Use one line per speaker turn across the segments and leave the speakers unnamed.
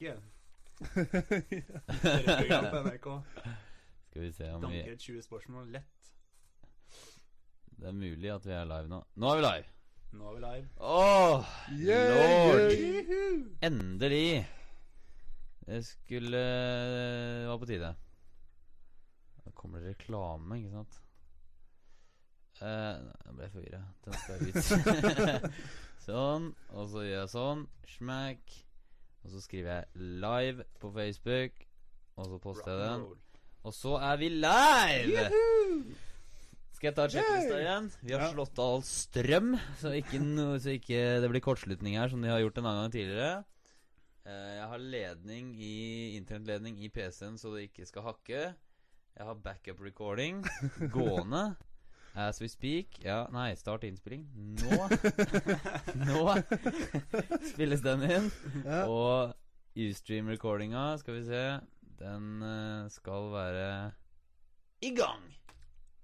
danke. På NRK.
Skal vi se om vi
Danker 20 spørsmål lett.
Det er mulig at vi er live nå. Nå er vi live!
Nå er vi live.
Åh,
Yeah,
lord!
yeah.
Endelig! Det skulle Det var på tide. Da kommer det reklame, ikke sant? Uh, jeg ble forvirra. Sånn. Og så gjør jeg sånn. Smack. Og så skriver jeg 'live' på Facebook. Og så poster jeg den. Og så er vi live! Skal jeg ta sjekklista igjen? Vi har
Ja.
slått av all strøm, så ikke, no, så ikke det blir kortslutning her, som de har gjort en annen gang tidligere. Eh, jeg har ledning i internettledning i PC-en, så det ikke skal hakke. Jeg har backup recording gående. As we speak. Ja, nei, start innspilling. Nå Nå spilles den inn.
Ja.
Og Ustream-recordinga, skal vi se Den eh, skal være i gang!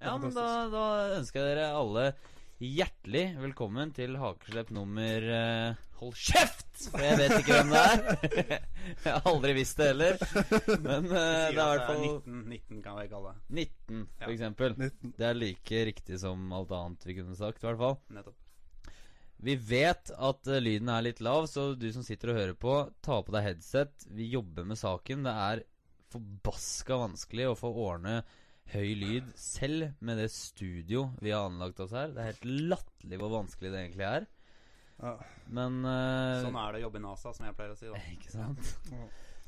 Ja, men da, da ønsker jeg dere alle hjertelig velkommen til Hakeslepp nummer eh, Hold kjeft! For jeg vet ikke hvem det er. jeg har aldri visst det heller. Men
uh,
det er i hvert fall
19, 19 kan vi kalle det.
19, for
Ja.
eksempel.
19.
Det er like riktig som alt annet vi kunne sagt, i hvert fall.
Nettopp.
Vi vet at uh, lyden er litt lav, så du som sitter og hører på, ta på deg headset. Vi jobber med saken. Det er forbaska vanskelig å få ordne høy lyd selv med det studio vi har anlagt oss her. Det er helt latterlig hvor vanskelig det egentlig er.
Ja.
Men uh,
Sånn er det å jobbe i NASA, som jeg pleier å si. da
Ikke sant?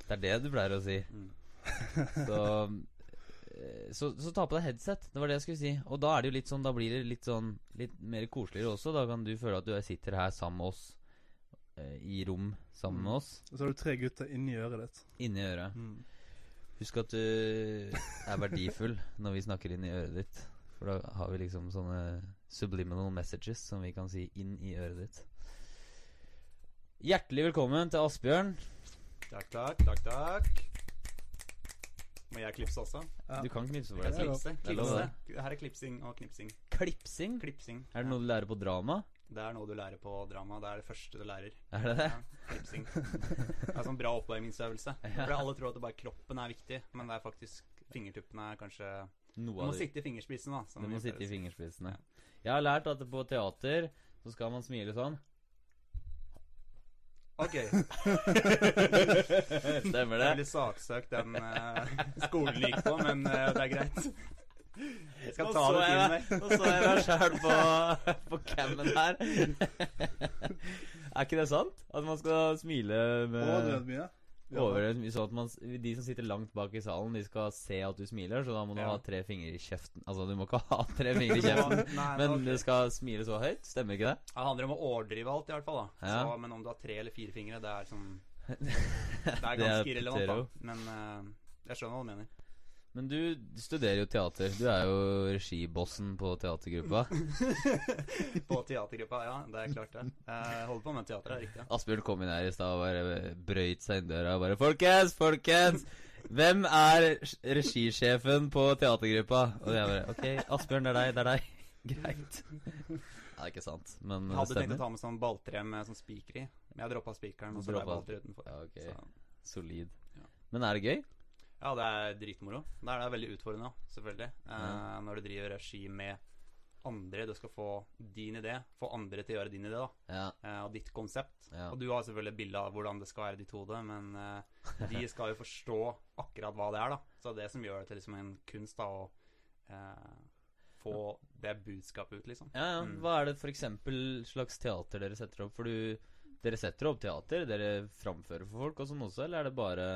Det er det du pleier å si.
Mm.
Så, eh, så, så ta på deg headset. Det var det jeg skulle si. Og da er det jo litt sånn Da blir det litt sånn Litt mer koseligere også. Da kan du føle at du sitter her sammen med oss. eh, I rom sammen med oss.
Og så har du tre gutter inni øret ditt.
Inni øret.
Mm.
Husk at du er verdifull når vi snakker inn i øret ditt. For da har vi liksom sånne subliminal messages som vi kan si inn i øret ditt. Hjertelig velkommen til Asbjørn.
Takk, takk, takk, takk. Må jeg klipse også?
Ja.
Du kan knipse for deg
klipse, klipse. her er klipsing og knipsing.
Klipsing?
Klipsing.
Er det noe du lærer på drama?
Det er noe du lærer på drama. Det er det første du lærer.
Er det det?
Ja, klipsing. Det er sånn bra oppvarmingsøvelse. For alle tror at det bare kroppen er viktig, men det er faktisk fingertuppene er kanskje Du må
av
sitte i fingerspissen, da.
Du må sitte i fingerspissene. Jeg har lært at på teater så skal man smile sånn.
Ok.
Stemmer
Det er
det?
veldig saksøkt den uh, skolen gikk på, men uh, det er greit. Jeg skal
Nå
ta det til
meg-. Nå så jeg meg sjæl på, på cammen her. Er ikke det sant? At man skal smile med
Å, mye. Ja.
Mye, sånn at man, De som sitter langt bak i salen, De skal se at du smiler, så da må du
Ja.
ha tre fingre i kjeften. Altså, du må ikke ha tre fingre i kjeften,
Nei,
men du skal smile så høyt. Stemmer ikke det?
Det handler om å overdrive alt, i hvert fall. da
Ja.
så, Men om du har tre eller fire fingre, det er sånn Det er
Det er
ganske irrelevant, da. Men uh, jeg skjønner hva du mener.
Men du, studerer jo teater. Du er jo regibossen på teatergruppa.
På teatergruppa, ja. Det er klart, det. Jeg holder på med teater, det er riktig.
Asbjørn kom inn her i stad og bare brøyt seg inn døra og bare 'Folkens, folkens! Hvem er regisjefen på teatergruppa?' Og jeg bare 'Ok, Asbjørn, det er deg. Det er deg.' Greit. Det er ikke sant, men det stemmer.
hadde tenkt å ta med sånn balltre med sånn spiker i. Men jeg droppa spikeren, og så ble balltre utenfor.
Ja, ok.
Så,
Solid.
Ja.
Men er det gøy?
Ja, det er dritmoro. Det er det veldig utfordrende, selvfølgelig. Eh, Når du driver regi med andre. Du skal få din idé. Få andre til å gjøre din idé, da.
Ja.
eh, og ditt konsept.
Ja.
Og du har selvfølgelig bilde av hvordan det skal være i ditt hode, men eh, de skal jo forstå akkurat hva det er, da. Så det er det som gjør det til liksom en kunst, da, å eh, få det budskapet ut, liksom.
ja, ja.
Mm.
Hva er det eksempel slags teater dere setter opp? For du Dere setter opp teater? Dere framfører for folk og sånn også, eller er det bare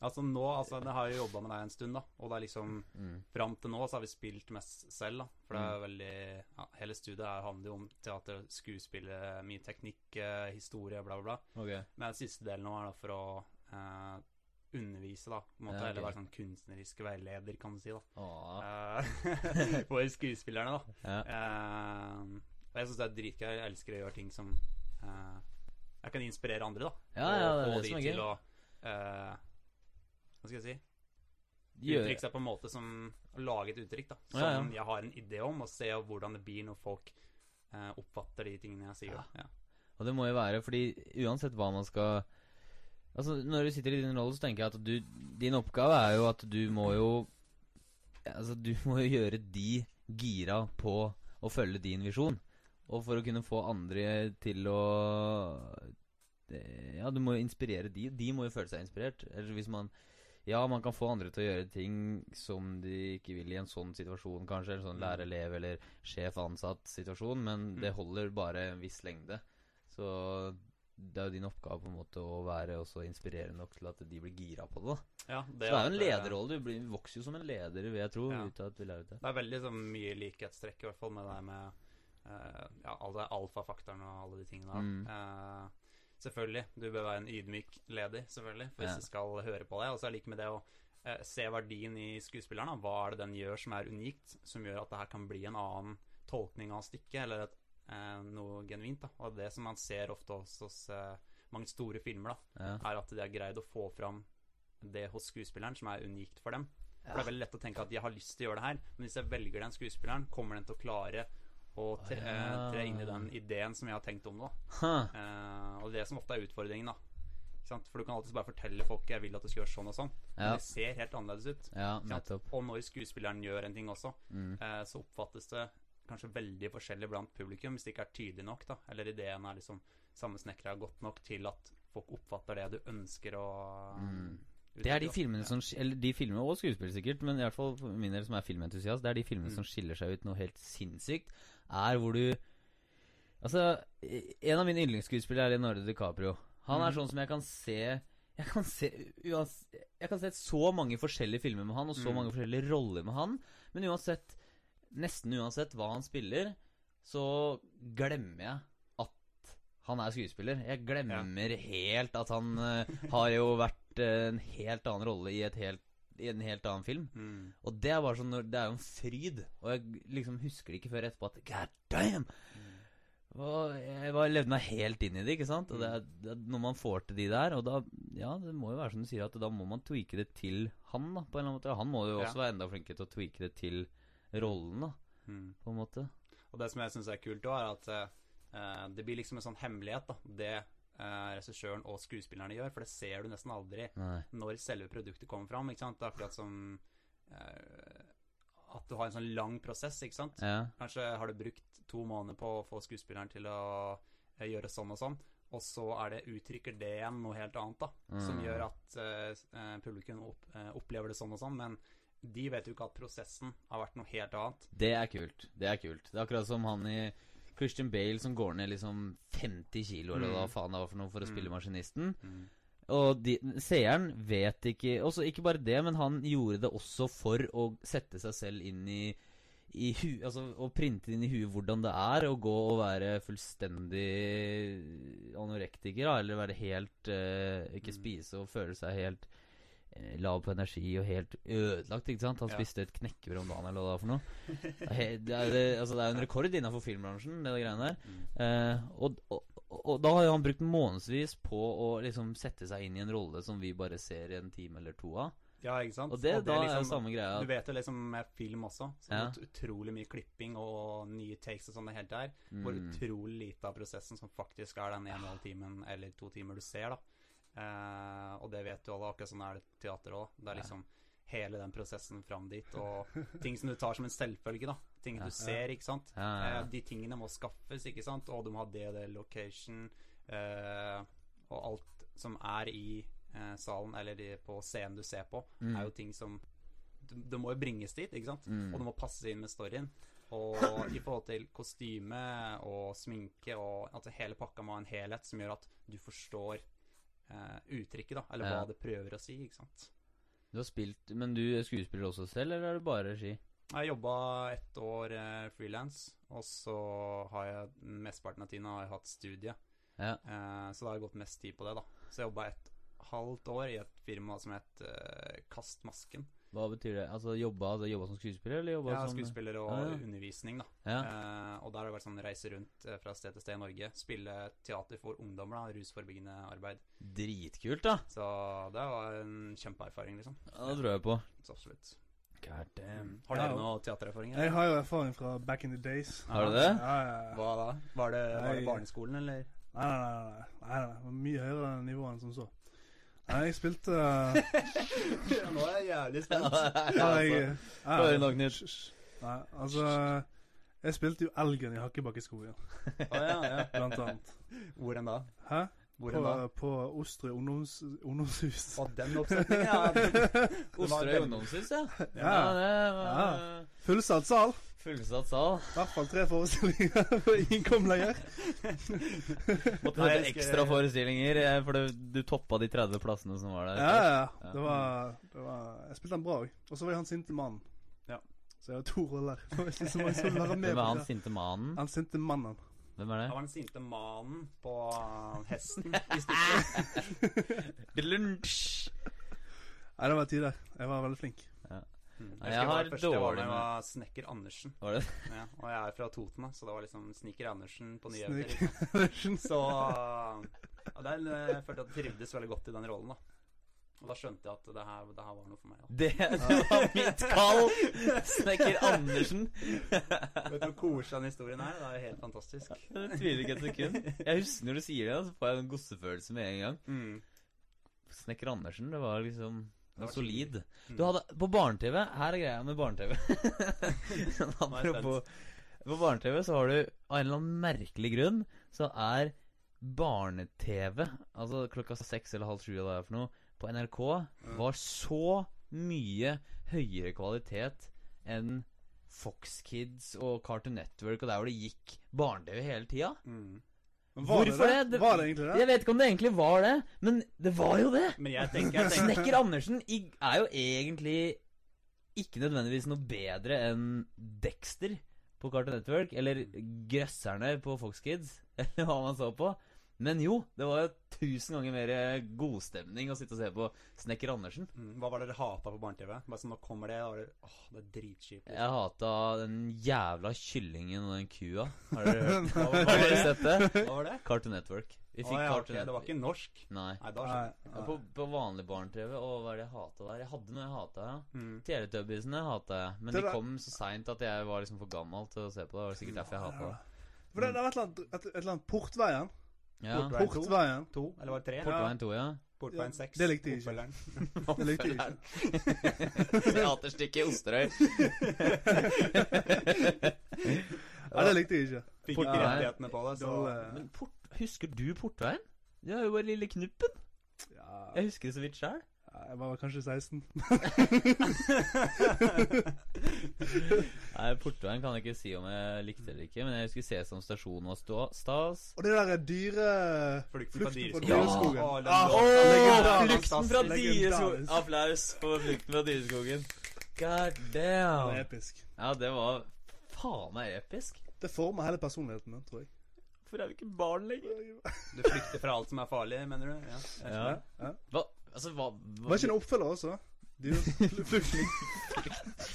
Altså nå, altså, jeg har jo jobba med deg en stund, da, og det er liksom
mm.
Fram til nå så har vi spilt mest selv, da. For det er veldig ja, Hele studiet her handler jo om teater, skuespill mye teknikk, eh, historie, bla, bla, bla.
Ok.
Men den siste delen nå er da for å eh, undervise, da. På en måte,
Ja, okay.
Eller være sånn kunstnerisk veileder, kan du si, da. Eh, for skuespillerne, da.
Ja.
Eh, og jeg syns det er dritgøy. Jeg elsker å gjøre ting som eh, Jeg kan inspirere andre, da.
Ja, ja, det er det
de
som er
til å eh, Hva skal jeg si? Uttrykke seg på en måte som Å lage et uttrykk, da. Som
Ja, ja.
jeg har en idé om, og se hvordan det blir når folk eh, oppfatter de tingene jeg sier. Ja.
Og det må jo være, fordi uansett hva man skal Altså, når du sitter i din rolle, så tenker jeg at du Din oppgave er jo at du må jo Altså, du må jo gjøre de gira på å følge din visjon. Og for å kunne få andre til å Ja, du må jo inspirere de. De må jo føle seg inspirert. Eller hvis man Ja, man kan få andre til å gjøre ting som de ikke vil i en sånn situasjon, kanskje. Eller sånn
Mm.
lærer-elev eller sjef-ansatt-situasjon. Men det holder bare en viss lengde. Så det er jo din oppgave på en måte å være også inspirerende nok til at de blir gira på det. da
Ja,
Så det er jo en lederrolle. Du blir, vokser jo som en leder, vil jeg tro.
Ja.
Ut av at vi lærer det.
Det er veldig sånn, mye likhetstrekk i hvert fall med det med uh, ja, alle alfafaktorene og alle de tingene.
Mm.
Eh, selvfølgelig, du bør være en ydmyk leder, selvfølgelig, hvis
Ja.
du skal høre på deg. Og så er det like med det å eh, se verdien i skuespilleren. Hva er det den gjør som er unikt, som gjør at det her kan bli en annen tolkning av stykket, eller et, eh, noe genuint. Da. Og det som man ser ofte også hos eh, mange store filmer, da,
Ja.
er at de har greid å få fram det hos skuespilleren som er unikt for dem. For det er veldig lett å tenke at jeg har lyst til å gjøre det her, men hvis jeg velger den skuespilleren, kommer den til å klare å tre,
ja.
eh, tre inn i den ideen som jeg har tenkt om det.
Huh.
Eh, og det er som ofte er utfordringen, da. For du kan alltid bare fortelle folk jeg vil at du skal gjøre sånn og sånn. Men det ser helt annerledes ut.
ja.
Og når skuespilleren gjør en ting også,
Mm.
eh, så oppfattes det kanskje veldig forskjellig blant publikum hvis det ikke er tydelig nok, da. Eller ideen er liksom sammensnekra godt nok til at folk oppfatter det du ønsker å
Mm. Det er de filmene som Eller de filmene og skuespill sikkert, men i hvert fall for min del som er filmentusiast, det er de filmene
Mm.
som skiller seg ut noe helt sinnssykt, er hvor du Altså, en av mine yndlingsskuespillere er Leonardo DiCaprio. Han er
mm.
sånn som jeg kan se Jeg kan se Jeg kan se så mange forskjellige filmer med han, og så
Mm.
mange forskjellige roller med han, men uansett Nesten uansett hva han spiller, så glemmer jeg at han er skuespiller. Jeg glemmer helt at han uh, har jo vært eh, en helt annen rolle i, et helt, i en helt annen film.
Mm.
Og det er bare sånn Det er jo en fryd. Og jeg liksom husker det ikke før etterpå at God damn! Og jeg levde meg helt inn i det, ikke sant? Og det er, det er når man får til de der, og da Ja, det må jo være som du sier, at da må man tweake det til han, da, på en eller annen måte. Han må jo
Ja.
også være enda flinkere til å tweake det til rollen, da,
Mm.
på en måte.
Og det som jeg syns er kult òg, er at eh, det blir liksom en sånn hemmelighet, da. Det eh, regissøren og skuespillerne gjør, for det ser du nesten aldri
Nei.
når selve produktet kommer fram. Ikke sant? Det er akkurat som eh, at du har en sånn lang prosess, ikke sant.
Ja.
Kanskje har du brukt to måneder på å få skuespilleren til å eh, gjøre sånn og sånn, og så er det, uttrykker det igjen noe helt annet, da. Som
Mm.
gjør at eh, eh, publikum opp, eh, opplever det sånn og sånn, men de vet jo ikke at prosessen har vært noe helt annet.
Det er kult. Det er kult. Det er akkurat som han i Christian Bale som går ned liksom 50 kilo, eller
Mm.
hva faen det var for noe, for å spille
Mm.
maskinisten.
Mm.
Og de, seeren vet ikke Også ikke bare det, men han gjorde det også for å sette seg selv inn i, i hu, Altså å printe inn i huet hvordan det er å gå og være fullstendig anorektiker, da, eller være helt uh, Ikke
Mm.
spise og føle seg helt lav på energi og helt ødelagt, ikke sant? Han
Ja.
spiste et knekkebrød om dagen, eller hva det var for noe. Det er, det altså, det er en rekord innenfor filmbransjen, det greiene der.
Mm.
Eh, og, og, og da har han brukt månedsvis på å liksom sette seg inn i en rolle som vi bare ser i en time eller to av.
Ja, ikke sant?
Og det, da er jo
liksom-
samme greia.
Du vet jo liksom med film også, så
Ja.
utrolig mye klipping og nye takes og sånn det hele der. Hvor
Mm.
utrolig lite av prosessen som faktisk er den ene og en halv timen eller to timer du ser, da. Eh, og det vet du alle, akkurat sånn er det teater òg. Det er liksom hele den prosessen fram dit, og ting som du tar som en selvfølge, da. Ting du ser, ikke sant. Eh, de tingene må skaffes, ikke sant. Og du må ha det og det location, eh, og alt som er i eh, salen, eller de, på scenen du ser på,
Mm.
er jo ting som det må jo bringes dit, ikke sant?
Mm.
Og det må passe inn med storyen. Og i forhold til kostyme og sminke og altså hele pakka må ha en helhet som gjør at du forstår eh, uttrykket, da. Eller
Ja.
hva det prøver å si, ikke sant.
Du har spilt Men du skuespiller også selv, eller er det bare regi?
Jeg jobba ett år eh, frilans, og så har jeg mesteparten av tiden har jeg hatt studie.
Ja.
Eh, så da har jeg gått mest tid på det, da. Så jeg jobba et halvt år i et firma som het eh, Kast masken.
Hva betyr det? Altså jobba, altså, jobba som skuespiller, eller jobba
Ja,
som
skuespiller og
Ja, ja.
undervisning, da.
Ja.
Eh, og der har det vært sånn reise rundt eh, fra sted til sted i Norge. Spille teater for ungdommer, da. Rusforebyggende arbeid.
Dritkult, da.
Så det var en kjempeerfaring, liksom.
Ja, det tror jeg på.
Så absolutt.
God damn.
Har
Ja.
dere noe teatererfaring?
Jeg har jo erfaring fra back in the days.
Har du det?
Ja, ja, ja.
Hva da? Var det, var det barneskolen, eller?
Nei, nei, nei, nei, nei, nei. Mye høyere nivå enn som så. Nei, jeg spilte uh,
Nå er jeg jævlig spent.
ja, er
Få høre nå,
Nei, altså Jeg spilte jo Elgen i Hakkebakkeskogen,
ja, ja.
blant annet.
Hvor enn da?
Hæ?
Hvor
På,
da?
på Osterøy ungdoms, ungdomshus.
Å, den oppsetningen, ja.
Osterøy ungdomshus, ja.
Ja.
det var
Fullsatt sal.
fullsatt sal.
I hvert fall tre forestillinger for ingen
Måtte
lenger.
Måtte
jeg
ekstra forestillinger, eh, for du, du toppa de 30 plassene som var der.
Ja, ja,
Ja.
ja. Det var, det var Jeg spilte den bra òg. Og så var jeg han sinte mannen.
Ja.
Så jeg har to roller. Det var ikke så mange som være med
Hvem er han sinte mannen?
Han sinte mannen.
Hvem er det?
Han var den sinte mannen på hesten i stykket.
Lunsj!
Nei, det var tider. Jeg var veldig flink.
Mm.
Nei,
Jeg
jeg
første jeg var
dårlig
med,
med-
var Snekker Andersen.
Var det
Ja, og jeg er fra Toten, da, så det var liksom Snekker Andersen på nyheter. Liksom. Så ja, der jeg følte jeg at jeg trivdes veldig godt i den rollen. da Og da skjønte jeg at det her, det her var noe for meg. Da.
Det, det var mitt kall! Snekker Andersen.
Vet du hvor koselig den historien er? Det er jo helt fantastisk.
Jeg tviler ikke et sekund. Jeg husker når du sier det, så får jeg en gossefølelse med en gang.
Mm.
Snekker Andersen, det var liksom
Det var
solid.
Mm.
Du hadde På barne-TV Her er greia med barne-TV. Apropos På barne-TV så har du av en eller annen merkelig grunn så er barne-TV, altså klokka seks eller halv sju eller hva det er for noe, på NRK var så mye høyere kvalitet enn Fox Kids og Cartoon Network og der hvor det gikk barne-TV hele tida.
Mm.
Var
Hvorfor
det
det?
det?
Det-
Var det egentlig det?
Jeg vet ikke om det egentlig var det, men det var jo det!
Men jeg tenker, jeg tenker
Snekker Andersen er jo egentlig ikke nødvendigvis noe bedre enn Dexter på Cartoon Network, eller Grøsserne på Fox Kids, eller hva man så på. Men jo, det var jo tusen ganger mer godstemning å sitte og se på Snekker Andersen.
mm, Hva var det dere hata på barne-TV? Bare sånn, Nå kommer det, og det, åh, det er dritkjipt.
Jeg hata den jævla kyllingen og den kua. Har dere, hørt?
Hva
har
var
dere
det?
sett det?
Hva var det?
Cartoon Network. Vi
fikk
fikk
ja,
Cartoon
det var ikke norsk?
Nei.
Nei, da
Nei, nei.
På, på vanlig barne-TV, og hva er det jeg hata der? Jeg hadde noe jeg hata, ja.
jeg. Mm.
Teletubbiesene hata jeg, men
Det
de kom så seint at jeg var liksom for gammel til å se på det. Det var sikkert derfor jeg hata det.
For det, det var et eller annet, et, et eller annet Portveien.
Ja.
Portveien.
Portveien.
To, eller var det tre?
Portveien 2, ja.
Portveien 6.
det likte jeg ikke.
Oppfølgeren.
Det likte jeg ikke.
Teaterstykket Osterøy.
Ja, det likte jeg ikke.
Fikk ikke rettighetene på det, så
Men port, husker du Portveien? Det er jo bare lille Knuppen.
Ja,
Jeg husker det så vidt sjøl.
Jeg var kanskje 16.
Nei, Portveien kan jeg ikke si om jeg likte det eller ikke, men jeg husker Sesam stasjon var stå, stas.
Og det der dyre...
Flukten
Flukten fra
dyreskogen.
Ja.
Å,
Ah,
låten.
Flukten fra dyreskogen. Applaus for Flukten fra dyreskogen. God damn.
Det var episk.
Ja, det var faen meg episk.
Det former hele personligheten min, tror jeg.
Hvorfor er vi ikke barn lenger?
Du flykter fra alt som er farlig, mener du? Ja.
Ja.
Ja.
Hva, altså, hva, hva
Var ikke en oppfølger også? Dyre... Flukten.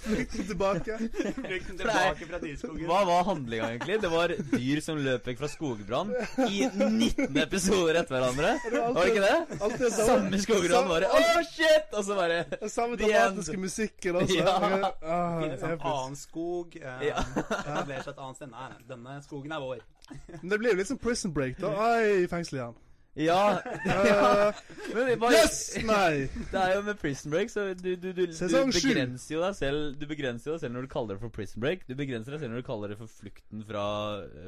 Flukten tilbake.
Flukten tilbake fra dyreskogen.
Hva var handlinga, egentlig? Det var dyr som løp vekk fra skogbrann i 19 episoder etter hverandre. Var det ikke det?
Alt det
Samme skogbrann bare Å, shit! Og så bare
Den samme dramatiske musikken også.
Ja.
Ah,
Finnes en annen skog. Eh,
Ja.
Etablerer seg et annet sted. Nei, nei, denne skogen er vår.
Men det blir jo litt som Prison Break, da. Ai, i fengsel igjen.
Ja.
ja.
Men bare,
yes! Nei!
Det er jo med Prison Break, så du, du, du, du begrenser jo deg selv Du begrenser jo deg selv når du kaller det for Prison Break. Du begrenser deg selv når du kaller det for Flukten fra,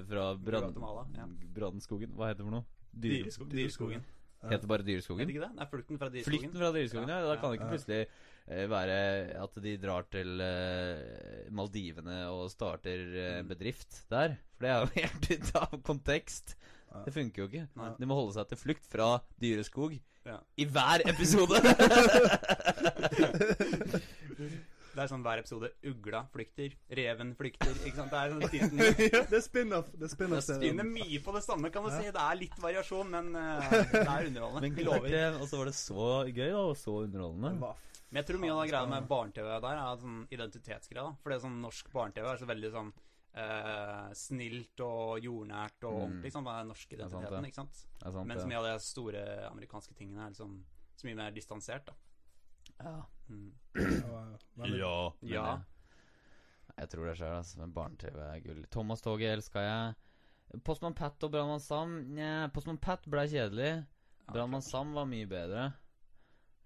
fra
Guatemala, ja.
Brannskogen. Hva heter det for noe? Dyr,
dyreskogen. dyreskogen.
Heter bare
Vet
Dyreskogen?
ikke det? Nei, flukten fra dyreskogen.
Flykten fra dyreskogen, ja. Da kan det ikke plutselig uh, være at de drar til uh, Maldivene og starter
Mm.
bedrift der. For det er jo helt ute av kontekst.
Ja.
Det funker jo ikke.
Nei.
De må holde seg til flukt fra dyreskog
Ja.
i hver episode.
Det er sånn hver episode. Ugla flykter, reven flykter. Ikke sant? Det er sånn tiden
Ja, det er spin-off. Det er
spinner mye på det samme, kan du si. Det er litt variasjon, men uh, det er underholdende.
Men
Vi lover.
Og så var det så gøy, da, og så underholdende.
Hva
Men jeg tror mye av greia med barne-TV der er sånn identitetsgreia. For det er sånn norsk barne-TV er så veldig sånn eh, snilt og jordnært og
Mm.
ordentlig. Sånn, det er den norske
sant,
identiteten, ikke sant?
Sant,
Mens mye av de store amerikanske tingene er liksom så mye mer distansert, da.
Ja.
Mm.
Ja.
Ja.
Eh, Jeg tror det skjer, altså. Men barne-TV er gull. Thomas Toget elska jeg. Postmann Pat og Brannmann Sam Nja, Postmann Pat ble kjedelig. Brannmann Sam var mye bedre.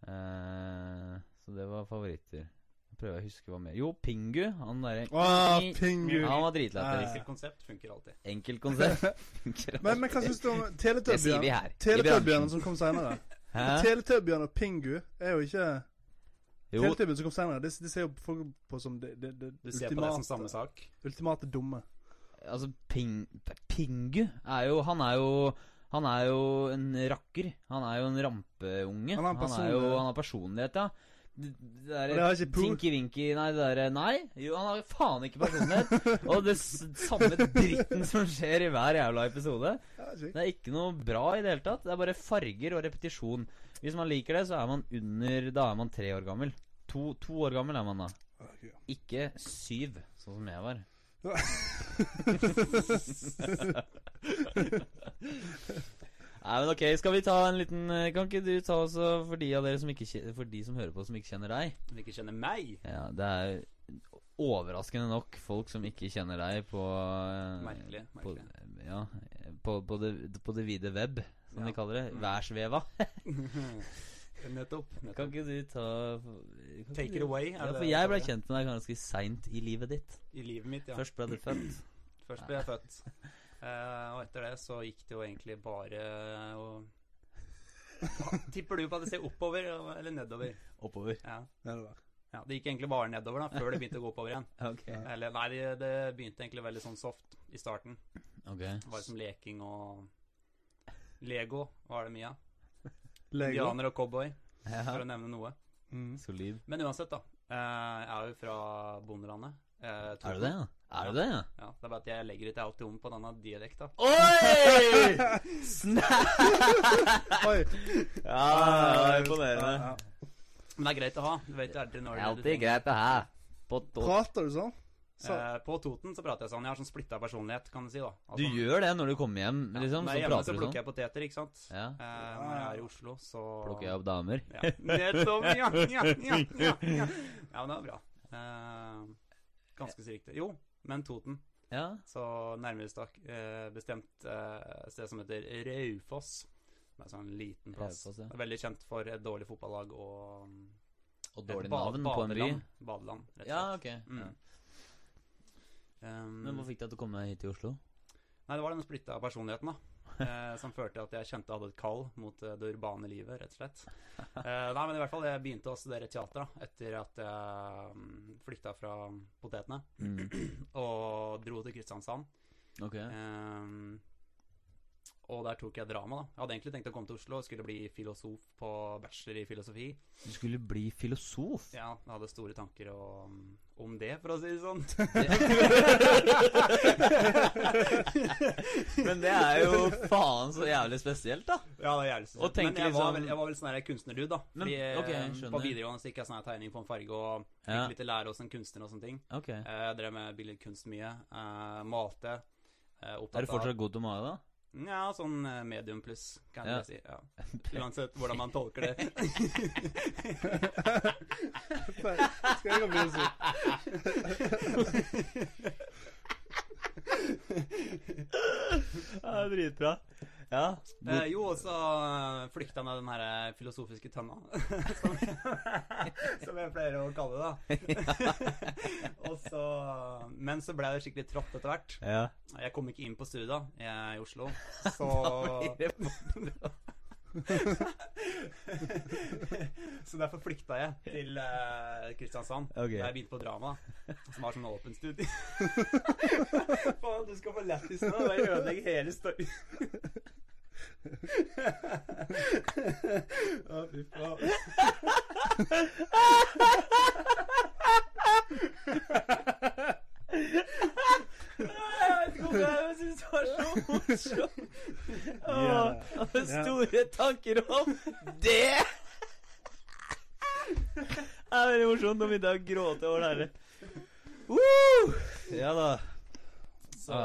Eh, så det var favoritter. Jeg prøver å huske hva mer Jo, Pingu. Han derre
Åh, Pingu.
Han var dritlættis.
Enkelt konsept funker alltid.
Enkelt konsept. Funker
Men, men hva syns du om Teletubbyene? Teletubbyene som kom senere.
Hæ?
Teletubbyene og Pingu er jo ikke
Jo,
Teletubbyene som kom senere. Det, de, ser jo folk på som det, det, det
Du ser på det som samme sak.
ultimate dumme.
altså Ping, Pingu er jo Han er jo Han er jo en rakker. Han er jo en rampeunge.
Han har en
Han er jo
personlighet.
Han har personlighet, ja. Det, det derre. Tinky-winky Nei, det derre Nei, jo, han har jo faen ikke personlighet. Og det samme dritten som skjer i hver jævla episode. Det er ikke noe bra i det hele tatt. Det er bare farger og repetisjon. Hvis man liker det, så er man under Da er man tre år gammel. To, to år gammel er man da. Ikke syv, sånn som jeg var. Nei, men ok, skal vi ta en liten eh, Kan ikke du ta også for de av dere som ikke For de som hører på som ikke kjenner deg
Som ikke kjenner meg.
Ja, det er overraskende nok folk som ikke kjenner deg på Merkelig.
Merkelig,
på. Ja, på, på, det, på det vide web, som
Ja.
de kaller det.
Mm.
Værsveva.
nettopp.
Kan ikke du ta
Take
du-
it away.
Ja, for jeg ble kjent med deg ganske seint i livet ditt.
I livet mitt, ja.
Først ble du født.
Først ble jeg født. Eh, og etter det så gikk det jo egentlig bare å Hva Tipper du på at det ser oppover eller nedover?
Oppover.
Ja.
Nedover.
ja. Det gikk egentlig bare nedover da, før det begynte å gå oppover igjen.
Okay.
Eller nei, det, det begynte egentlig veldig sånn soft i starten.
Okay.
Det var liksom leking og Lego var det mye av. Indianer og cowboy,
Ja.
for å nevne noe.
Mm.
Solid.
Men uansett, da. eh, jeg er jo fra bondelandet. eh,
Er du det, ja? Er du det, ja?
Ja, det er bare at jeg legger ikke alltid om på denne dialekta.
Oi! Snap!
Oi.
Ja, imponerende.
Ja, ja.
Men det er greit å ha. Du vet jo aldri når
Det er alltid greit å ha. På
Prater du sånn? Så,
Eh, på Toten så prater jeg sånn. Jeg har sånn splitta personlighet, kan du si. da
Du
Altså,
gjør det når du kommer hjem,
ja,
liksom?
Når
Så
jeg er hjemme, så
prater du
plukker
sånn?
jeg poteter, ikke sant.
Ja.
Eh, når jeg er i Oslo, så
Plukker jeg opp damer?
Ja, nettopp! Ja, ja, ja, ja, ja. ja, men det var bra. Eh, ganske så riktig. Jo, men Toten.
Ja.
Så nærmest eh, bestemt eh, sted som heter Raufoss. Som er sånn liten plass.
Raufoss, ja.
Veldig kjent for et dårlig fotballag og
Og dårlig navn på en by?
badeland. Rett og
Ja,
okay.
ok.
Mm.
Ja.
Um,
Men hva fikk deg til å komme hit til Oslo?
Nei, det var den splitta personligheten, da. Eh, som førte til at jeg kjente jeg hadde et kall mot eh, det urbane livet, rett og slett. Eh, nei, men i hvert fall, jeg begynte å studere teater da, etter at jeg um, flykta fra potetene
Mm.
og dro til Kristiansand.
Ok.
Eh, og der tok jeg drama, da. Jeg hadde egentlig tenkt å komme til Oslo og skulle bli filosof på bachelor i filosofi.
Du skulle bli filosof?
Ja, jeg hadde store tanker om, om det, for å si det sånn.
Men det er jo faen så jævlig spesielt, da.
Ja, det er jævlig
spesielt.
Men jeg, var
liksom-
vel, jeg var vel sånn kunstnerdude, da.
Men,
Fordi
ok,
eh, på videregående gikk jeg sånn tegning på en farge og fikk
Ja.
litt lære hos en kunstner og sånne ting.
Ok.
Eh, Jeg drev med billedkunst mye. Uh, malte. Uh,
Er du fortsatt god til å male, da?
Ja, sånn eh, medium pluss, kan
Ja.
jeg si. Ja. Uansett hvordan man tolker det.
skal jeg komme å si?
Ja, dritbra. Ja.
Eh, jo, og så eh, flykta med den her eh, filosofiske tønna, som, som jeg pleier å kalle det. da Og så, Men så ble det skikkelig trått etter hvert.
Ja.
Jeg kom ikke inn på studiet i Oslo, så Så derfor flykta jeg til uh, Kristiansand.
okay.
da jeg begynte på drama, som har sånn åpen studie. Faen, du skal få lættis nå. Bare ødelegge hele storyen. Å, fy faen.
Jeg vet ikke om jeg syns det var så morsomt. Hadde store tanker om det. Det er veldig morsomt. vi jeg å gråte over det her. Woo! Ja da.
Så,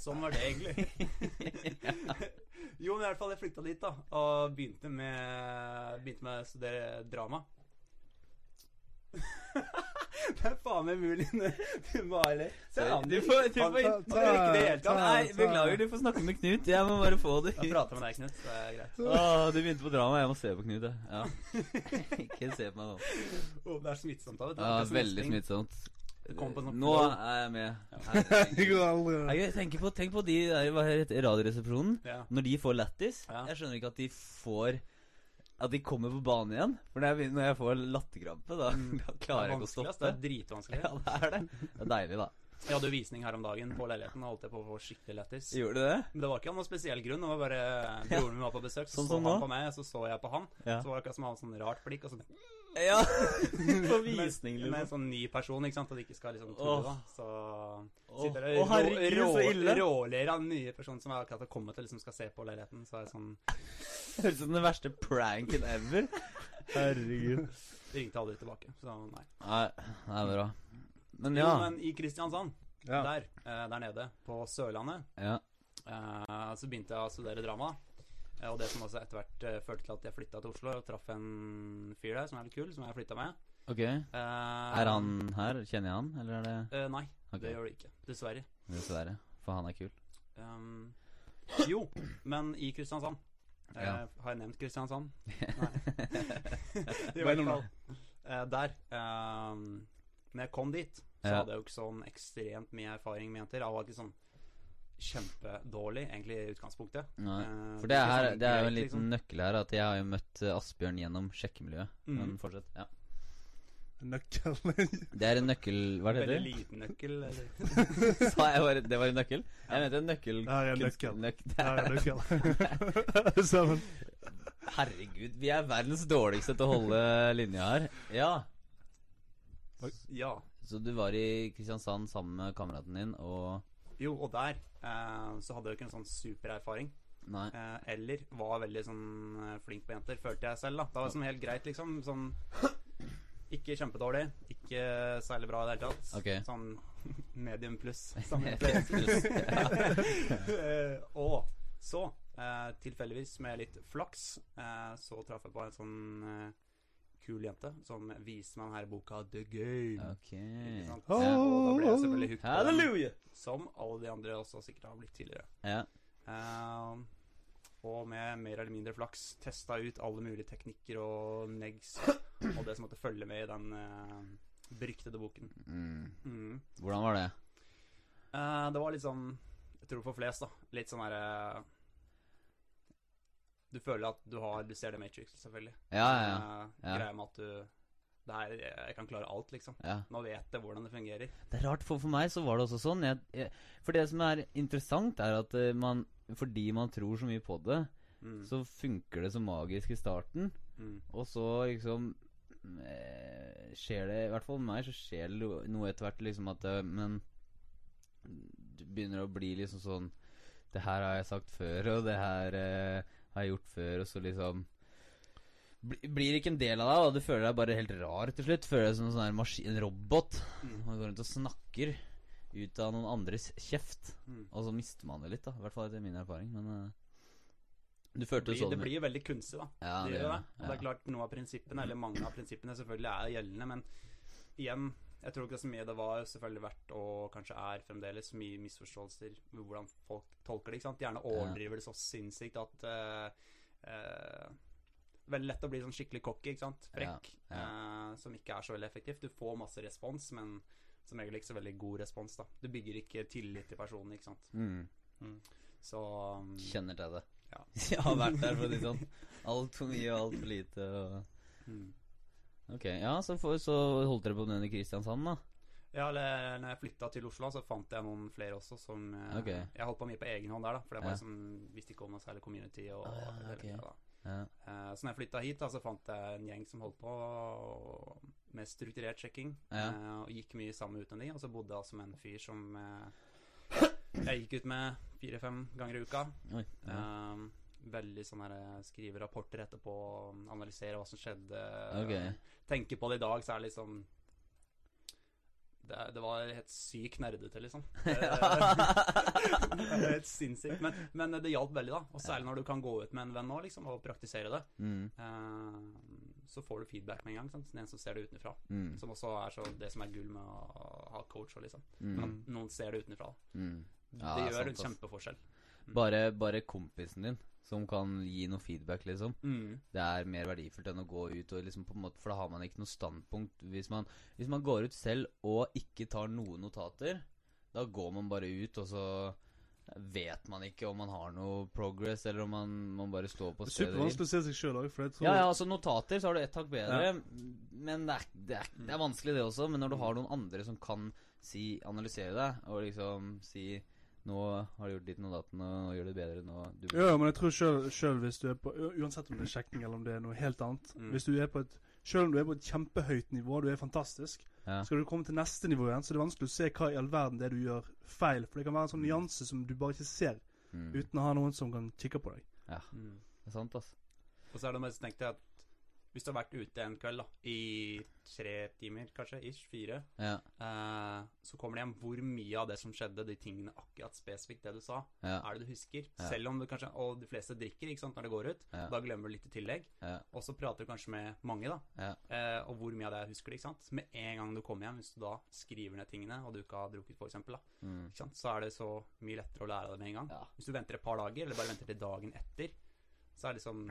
sånn var det egentlig. jo, men i hvert fall jeg flytta dit, da. Og begynte med, begynte med å studere drama. Det er faen meg mulig når du bare Se,
an,
han-
Du får, du får
ikke det helt.
Nei, beklager, du får snakke med Knut. Jeg må bare få det
Jeg
ut.
prater med deg, Knut. Det er greit.
Åh, du begynte på drama. Jeg må se på Knut, jeg. Ja. Ikke se på meg nå.
Oh, det er smittsomt, da. vet du.
Ja,
Det
veldig smittsomt.
Det sånn
Nå er jeg med.
Jeg
Jeg tenker på, tenk på de der det, Radioresepsjonen.
Ja.
Når de får lættis. Jeg skjønner ikke at de får At de kommer på banen igjen. For når jeg, når jeg får latterkrampe, da, da klarer jeg ikke å stoppe.
Det er dritvanskelig.
Ja, det er det. Det er deilig, da.
Jeg hadde jo visning her om dagen på leiligheten og holdt jeg på å få skikkelig lættis.
Gjorde du det?
Men det var ikke av noen spesiell grunn. Det var bare broren min var på besøk, så
Sånn
så han
nå?
på meg, så så jeg på han.
Ja.
Så var det akkurat som han hadde sånn rart blikk. Og så
Ja. På visning,
med, med en
liksom.
sånn ny person, ikke sant, at de ikke skal liksom tro da. Så sitter
det herregud,
rå,
rå
råler av den nye personen som akkurat har kommet og liksom skal se på leiligheten. Så er det sånn
Høres ut som den verste pranken ever. Herregud.
Det ringte aldri tilbake. Så nei.
Nei, det er bra. Men
Jo, men i Kristiansand,
Ja.
der, eh, der nede på Sørlandet,
ja.
eh, så begynte jeg å studere drama. Og det som også etter hvert eh, førte til at jeg flytta til Oslo og traff en fyr der som er litt kul, som jeg flytta med.
Ok.
Uh,
Er han her? Kjenner jeg han, eller er det
uh, Nei,
okay.
det gjør det ikke. Dessverre.
Dessverre. For han er kul.
Um, jo, men i Kristiansand. Eh,
Ja.
Har jeg nevnt Kristiansand? Nei. I hvert fall. Eh, der. Um, når jeg kom dit, så
Ja.
hadde jeg jo ikke sånn ekstremt mye erfaring med jenter. Jeg var ikke sånn kjempedårlig, egentlig, i utgangspunktet.
Nei.
Eh,
For det er, her,
sånn
det er jo en liten
liksom.
nøkkel her, at jeg har jo møtt eh, Asbjørn gjennom sjekkemiljøet.
Mm.
Men fortsett. Ja.
Nøkkel.
Det er en nøkkel Hva er det
Veldig
det
liten nøkkel, eller
Sa jeg bare det var en nøkkel? Jeg mente en nøkkel
Her er
en
nøkkel.
nøk-
Her er nøkkel. Sammen.
Herregud, vi er verdens dårligste til å holde linja her. Ja.
Ja.
Så du var i Kristiansand sammen med kameraten din, og
Jo, og der eh, så hadde jeg jo ikke en sånn supererfaring.
Nei.
Eh, eller var veldig sånn eh, flink på jenter, følte jeg selv. da Det var sånn helt greit, liksom. Sånn Ikke kjempedårlig, ikke særlig bra i det hele tatt.
Okay.
Sånn medium pluss.
Pluss.
Eh, og så, eh, tilfeldigvis med litt flaks, eh, så traff jeg på en sånn eh, kul jente som viser meg denne boka The Game.
Okay.
Ikke sant?
Oh.
Eh, og da ble jeg selvfølgelig hooked på den, som alle de andre også sikkert har blitt tidligere.
Ja.
Eh, og med mer eller mindre flaks testa ut alle mulige teknikker og negs og det som måtte følge med i den uh, beryktede boken.
Mm.
Mm.
Hvordan var det?
Uh, det var litt sånn Jeg tror for flest, da. Litt sånn herre Du føler at du har Du ser det Matrix, selvfølgelig.
Ja, ja, ja.
Eh,
Ja.
Greia med at du det her, Jeg kan klare alt, liksom.
ja.
Nå vet jeg hvordan det fungerer.
Det er rart, for for meg så var det også sånn. Jeg, jeg, for det som er interessant, er at eh, man Fordi man tror så mye på det,
Mm.
så funker det så magisk i starten.
Mm.
Og så liksom eh, skjer det I hvert fall med meg så skjer det noe etter hvert liksom at eh, Men du begynner å bli liksom sånn Det her har jeg sagt før, og det her eh, har jeg gjort før, og så liksom blir ikke en del av deg, og du føler deg bare helt rar til slutt. Føler deg som en sånn maskin, en robot.
Mm.
Man går rundt og snakker ut av noen andres kjeft.
Mm.
Og så mister man det litt, da. I hvert fall etter min erfaring. Men uh, du
Det
følte
blir,
sånn
det blir jo veldig kunstig, da.
Ja,
det
det
det. Og det er klart noe av prinsippene, eller mange av prinsippene, selvfølgelig er gjeldende, men igjen jeg tror ikke så mye det var selvfølgelig verdt, og kanskje er fremdeles, mye misforståelser med hvordan folk tolker det. ikke sant? Gjerne overdriver det så sinnssykt at uh, uh, Veldig lett å bli sånn skikkelig cocky, ikke sant? Frekk.
Ja,
eh, som ikke er så veldig effektivt. Du får masse respons, men som regel ikke så veldig god respons. da Du bygger ikke tillit til personen, ikke sant.
mm.
Så um,
Kjenner til det.
Ja.
Jeg har vært der, for å si det sånn. Altfor mye og altfor lite. Og...
mm.
Ok, ja, så, for, så holdt dere på med den i Kristiansand, da?
Ja, eller når jeg flytta til Oslo, så fant jeg noen flere også som
okay.
Jeg holdt på mye på egen hånd der, da. For jeg var
Ja.
liksom, visste ikke om noe særlig community. Og,
Ah, ja,
okay. det da.
Ja.
Eh, så når jeg flytta hit, da, så fant jeg en gjeng som holdt på med strukturert sjekking.
Ja.
eh, og gikk mye sammen uten de. Og så bodde jeg altså med en fyr som eh, jeg gikk ut med fire-fem ganger i uka.
Oi. Ja.
Eh, veldig sånn her eh, Skrive rapporter etterpå, analysere hva som skjedde.
Okay.
Tenke på det i dag, så er det liksom det, det var helt sykt nerdete, liksom. Det, helt sinnssykt. Men, men det hjalp veldig, da. Og særlig når du kan gå ut med en venn nå, liksom, og praktisere det.
Mm.
Uh, så får du feedback med en gang. Sant? Den som ser det utenfra.
Mm.
Som også er så det som er gull med å ha coach. og Liksom.
Mm.
At noen ser det utenfra.
Mm. Ja,
det gjør
sant,
en kjempeforskjell.
Bare, bare kompisen din som kan gi noe feedback, liksom.
Mm.
Det er mer verdifullt enn å gå ut og liksom på en måte For da har man ikke noe standpunkt. Hvis man, hvis man går ut selv og ikke tar noen notater, da går man bare ut, og så vet man ikke om man har noe progress, eller om man, man bare står på
Det er
stedet
supervanskelig å se seg sjøl òg, tror
Ja, ja, altså notater så har du ett hakk bedre, men det er, det, er, det er vanskelig det også. Men når du har noen andre som kan si, analysere deg, og liksom si Nå har du gjort ditt og datten, og gjør det bedre nå du,
Ja, ja, men jeg tror selv, selv, hvis du er på Uansett om det er sjekking eller om det er noe helt annet
Mm.
Hvis du er på et Selv om du er på et kjempehøyt nivå, du er fantastisk
Ja.
Skal du komme til neste nivå igjen, så er det vanskelig å se hva i all verden det er du gjør feil. For det kan være en sånn nyanse som du bare ikke ser,
Mm.
uten å ha noen som kan kikke på deg.
Mm.
Det er sant, altså.
Og så er det mest tenkt at hvis du har vært ute en kveld da, i tre timer, kanskje, ish, fire,
Ja,
eh, så kommer det hjem hvor mye av det som skjedde, de tingene akkurat spesifikt det du sa,
ja,
er det du husker.
Ja.
Selv om du kanskje Og de fleste drikker ikke sant, når det går ut. Da glemmer du litt i tillegg. Og så prater du kanskje med mange, da. Eh, og hvor mye av det husker du, ikke sant. Med en gang du kommer hjem, hvis du da skriver ned tingene, og du ikke har drukket, da,
Mm.
så er det så mye lettere å lære av det med en gang. Hvis du venter et par dager, eller bare venter til dagen etter, så er det liksom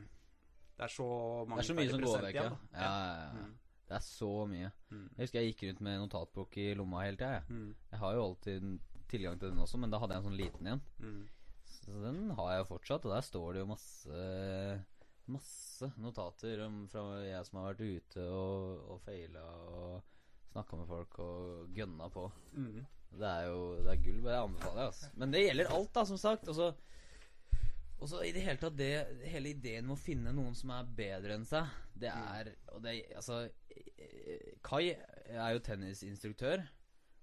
Det er så
Det er så mye som går vekk, ja. Ja, ja, ja.
Mm.
Det er så mye.
Mm.
Jeg husker jeg gikk rundt med notatbok i lomma hele tida. Jeg.
Mm.
jeg har jo alltid tilgang til den også, men da hadde jeg en sånn liten en.
Mm.
Så den har jeg jo fortsatt, og der står det jo masse Masse notater om fra jeg som har vært ute og, og feila og snakka med folk og gønna på.
Mm.
Det er jo det er gull. Jeg anbefaler det. Altså. Men det gjelder alt, da, som sagt. Og så og så i det hele tatt det Hele ideen med å finne noen som er bedre enn seg, det er Og det Altså Kai er jo tennisinstruktør.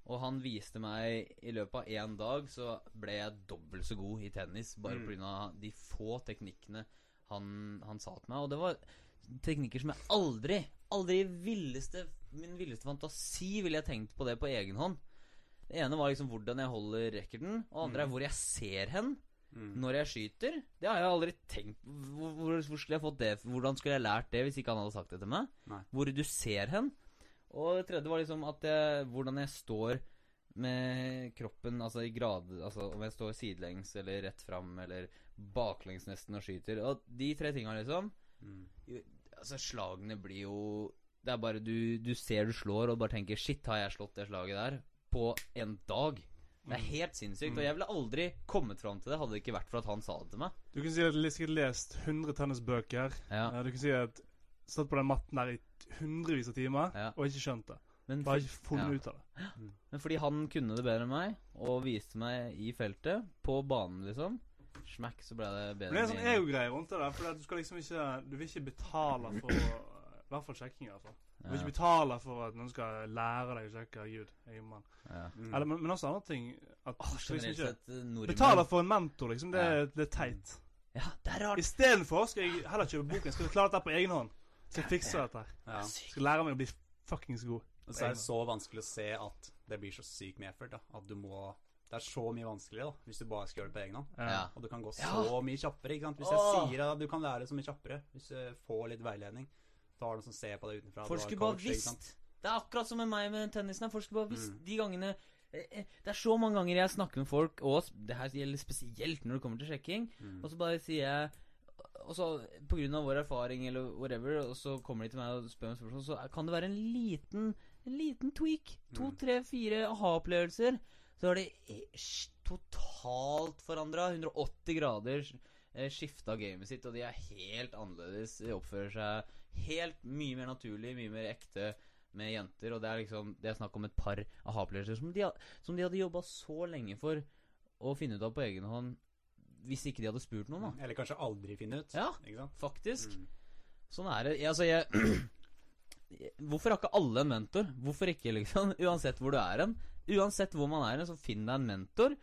Og han viste meg i løpet av én dag så ble jeg dobbelt så god i tennis. Bare
Mm.
av de få teknikkene han, han sa til meg. Og det var teknikker som jeg aldri, aldri i villeste, min villeste fantasi ville jeg tenkt på det på egen hånd. Det ene var liksom hvordan jeg holder racketen, og det andre er hvor jeg ser hen
Mm.
når jeg skyter. Det har jeg aldri tenkt Hvor, hvor, skulle jeg fått det Hvordan skulle jeg lært det hvis ikke han hadde sagt det til meg?
Nei.
Hvor du ser hen. Og det tredje var liksom at jeg, hvordan jeg står med kroppen, altså i grad Altså om jeg står sidelengs eller rett fram eller baklengs nesten og skyter. Og de tre tinga, liksom.
Mm.
Altså, slagene blir jo Det er bare du, du ser du slår og bare tenker 'shit, har jeg slått det slaget der?' På en dag. Det er helt sinnssykt. Og jeg ville aldri kommet fram til det hadde det ikke vært for at han sa det til meg.
Du kan si at jeg har sikkert lest 100 tennisbøker.
Ja,
Ja, du kan si at satt på den matten der i hundrevis av timer
Ja.
og ikke skjønt det.
men,
Bare ikke funnet
ja.
ut av det.
men fordi han kunne det bedre enn meg, og viste meg i feltet, på banen, liksom Smack, så ble det bedre.
Men det er sånn ego-greie rundt det der. For du skal liksom ikke Du vil ikke betale for I hvert fall sjekking, altså. Du vil ikke betale for at noen skal lære deg å sjekke Gud. Mann.
ja.
Mm.
Eller, men, men også andre ting at oh, liksom ikke
eh,
Betale for en mentor, liksom. Det,
Ja.
det er teit.
Ja, det er rart.
Istedenfor skal jeg heller kjøpe boken. Skal jeg klare dette på egen hånd. Skal jeg fikse dette.
Ja.
Skal lære meg å bli fuckings god.
Og så er det så vanskelig å se at det blir så sykt med effort. Da. At du må Det er så mye vanskeligere da, hvis du bare skal gjøre det på egen hånd.
Ja.
Og du kan gå
Ja.
så mye kjappere. ikke sant? Hvis jeg sier at du kan lære så mye kjappere hvis du får litt veiledning. Da har noen som ser på deg utenfra.
Folk
du
skulle bare visst. Det er akkurat som med meg med tennisen. Folk skulle bare visst
Mm.
de gangene eh, eh, Det er så mange ganger jeg snakker med folk, og det her gjelder spesielt når det kommer til sjekking,
Mm.
og så bare sier jeg Og så på grunn av vår erfaring eller whatever, og så kommer de til meg og spør meg spørsmål, så kan det være en liten En liten tweak. To,
Mm.
tre, fire aha-opplevelser. Så har de eh, totalt forandra. 180 grader skifta gamet sitt, og de er helt annerledes. De oppfører seg helt mye mer naturlig, mye mer ekte med jenter. Og det er liksom Det er snakk om et par aha-opplevelser som, de som de hadde jobba så lenge for å finne ut av på egen hånd hvis ikke de hadde spurt noen, da.
Eller kanskje aldri finne ut.
Ja. Faktisk.
Mm.
Sånn er det. Altså, jeg Hvorfor har ikke alle en mentor? Hvorfor ikke, liksom? Uansett hvor du er hen. Uansett hvor man er hen, så finn deg en mentor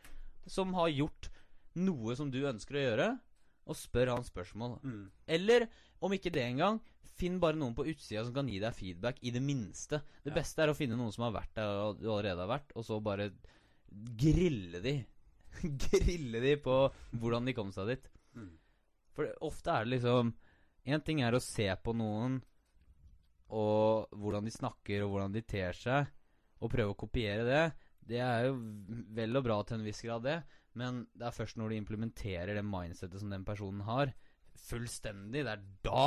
som har gjort noe som du ønsker å gjøre, og spør han spørsmål.
Mm.
Eller, om ikke det engang, finn bare noen på utsida som kan gi deg feedback, i det minste. Det
Ja.
beste er å finne noen som har vært der og du allerede har vært, og så bare grille de. grille de på hvordan de kom seg dit.
Mm.
For ofte er det liksom En ting er å se på noen og hvordan de snakker, og hvordan de ter seg, og prøve å kopiere det, det er jo vel og bra til en viss grad, det. Men det er først når du implementerer det mindsettet som den personen har, fullstendig, det er da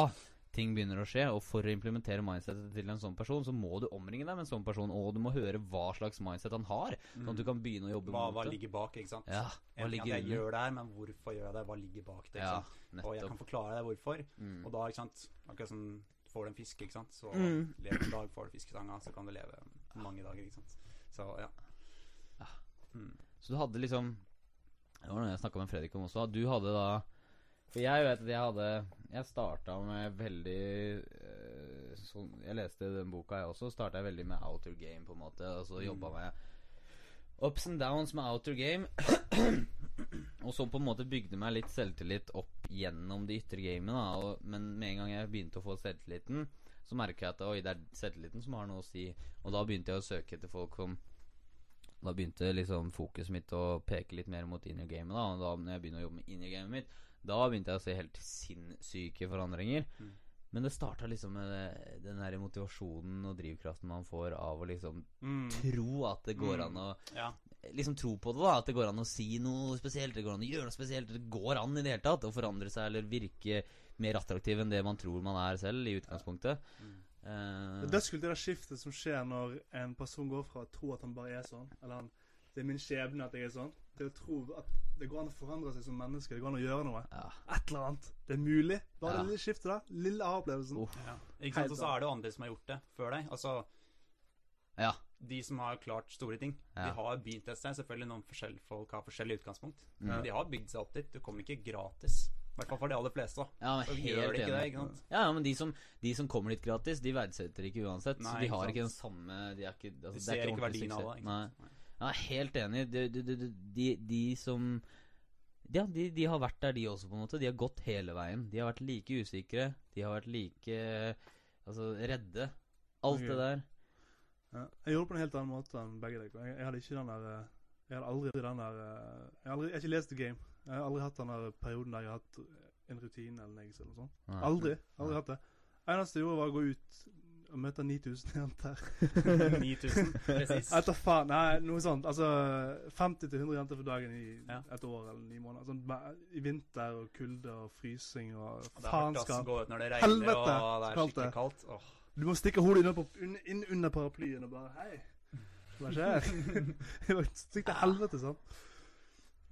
ting begynner å skje. Og for å implementere mindsetet til en sånn person, så må du omringe deg med en sånn person, og du må høre hva slags mindset han har, sånn at du kan begynne å jobbe
Hva,
mot
hva
det.
ligger bak, ikke sant?
Ja, hva
En ting
ligger
at jeg
under?
gjør det her, men hvorfor gjør jeg det? Hva ligger bak det? Ikke
Ja,
sant? Og jeg kan forklare deg hvorfor.
Mm.
Og da, ikke sant Akkurat sånn får du en fisk, ikke sant. Så
Mm.
lever du en dag, får du fiskestanga, så kan du leve mange dager, ikke sant. Så ja.
Ja.
Mm.
Så du hadde liksom Det var noe jeg snakka med Fredrik om også. Du hadde da For jeg vet at jeg hadde Jeg starta med veldig eh, sånn Jeg leste den boka, jeg også. Starta jeg veldig med outer game, på en måte. Og så jobba med ups and downs med outer game. og så på en måte bygde meg litt selvtillit opp gjennom de ytre gamene. Da. Og, men med en gang jeg begynte å få selvtilliten, så merka jeg at oi, det er selvtilliten som har noe å si. Og da begynte jeg å søke etter folk som da begynte liksom fokuset mitt å peke litt mer mot inner gamet. Da Og da når jeg begynte å jobbe med inner gamet mitt, da begynte jeg å se helt sinnssyke forandringer.
Mm.
Men det starta liksom med den der motivasjonen og drivkraften man får av å liksom
Mm.
tro at det går
Mm.
an å
ja.
Liksom tro på det, da. At det går an å si noe spesielt. Det går an å gjøre noe spesielt. Det går an i det hele tatt å forandre seg eller virke mer attraktiv enn det man tror man er selv, i utgangspunktet.
Mm.
Uh,
Det er dødskult det der skiftet som skjer når en person går fra å tro at han bare er sånn, eller han, det er min skjebne at jeg er sånn, til å tro at det går an å forandre seg som menneske. Det går an å gjøre noe.
ja.
Et eller annet. Det er mulig. Bare
Ja.
det lille skiftet der. Lille
A-opplevelsen.
Ja. Ikke sant? Og så er det jo andre som har gjort det før deg. Altså
Ja.
de som har klart store ting.
Ja.
De har begynt et sted. Selvfølgelig noen forskjellige folk har forskjellig utgangspunkt.
Mm.
Men de har bygd seg opp dit. Du kommer ikke gratis. I hvert fall for de aller fleste.
Ja, men
Så
helt
gjør det ikke det,
enig.
ikke sant?
Ja, ja, men de som, de som kommer dit gratis, de verdsetter ikke uansett. så
Nei,
de har ikke den samme De, er ikke, altså,
De
det er
ser ikke verdien av det. ikke sant? Nei.
Ja, helt enig. De, de, de, de, de som Ja, de, de har vært der, de også, på en måte. De har gått hele veien. De har vært like usikre. De har vært like Altså redde. Alt
okay.
det der.
Ja. Jeg gjorde det på en helt annen måte enn begge dere. Jeg, jeg hadde ikke den der eh, Jeg hadde aldri den der eh, Jeg har aldri, jeg har ikke lest The Game. Jeg har aldri hatt den der perioden der jeg har hatt en rutine eller noe sånt. Aldri. Aldri hatt det. eneste jeg gjorde, var å gå ut og møte 9000 jenter.
9000, presis.
Faen. Nei, noe sånt. Altså 50-100 jenter for dagen i
Ja.
et år eller ni måneder. Sånn, I vinter og kulde og frysing og faenskap. Helvete,
og det er skikkelig kaldt. Åh.
Du må stikke hodet inn, inn, inn under paraplyen og bare Hei, hva skjer? Stikk til helvete, sånn.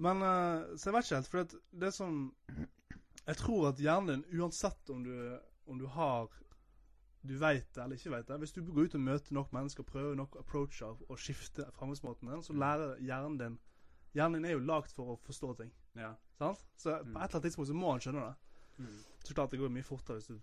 Men eh, Så jeg vet ikke helt, for det, det sånn Jeg tror at hjernen din, uansett om du, om du har Du veit det eller ikke veit det Hvis du går ut og møter nok mennesker, prøver nok approacher og skifter framgangsmåten din, så lærer hjernen din Hjernen din er jo lagd for å forstå ting.
Ja.
Sant? Så på et
Mm.
eller annet tidspunkt så må han skjønne det.
Mm.
Så klart det går mye fortere hvis du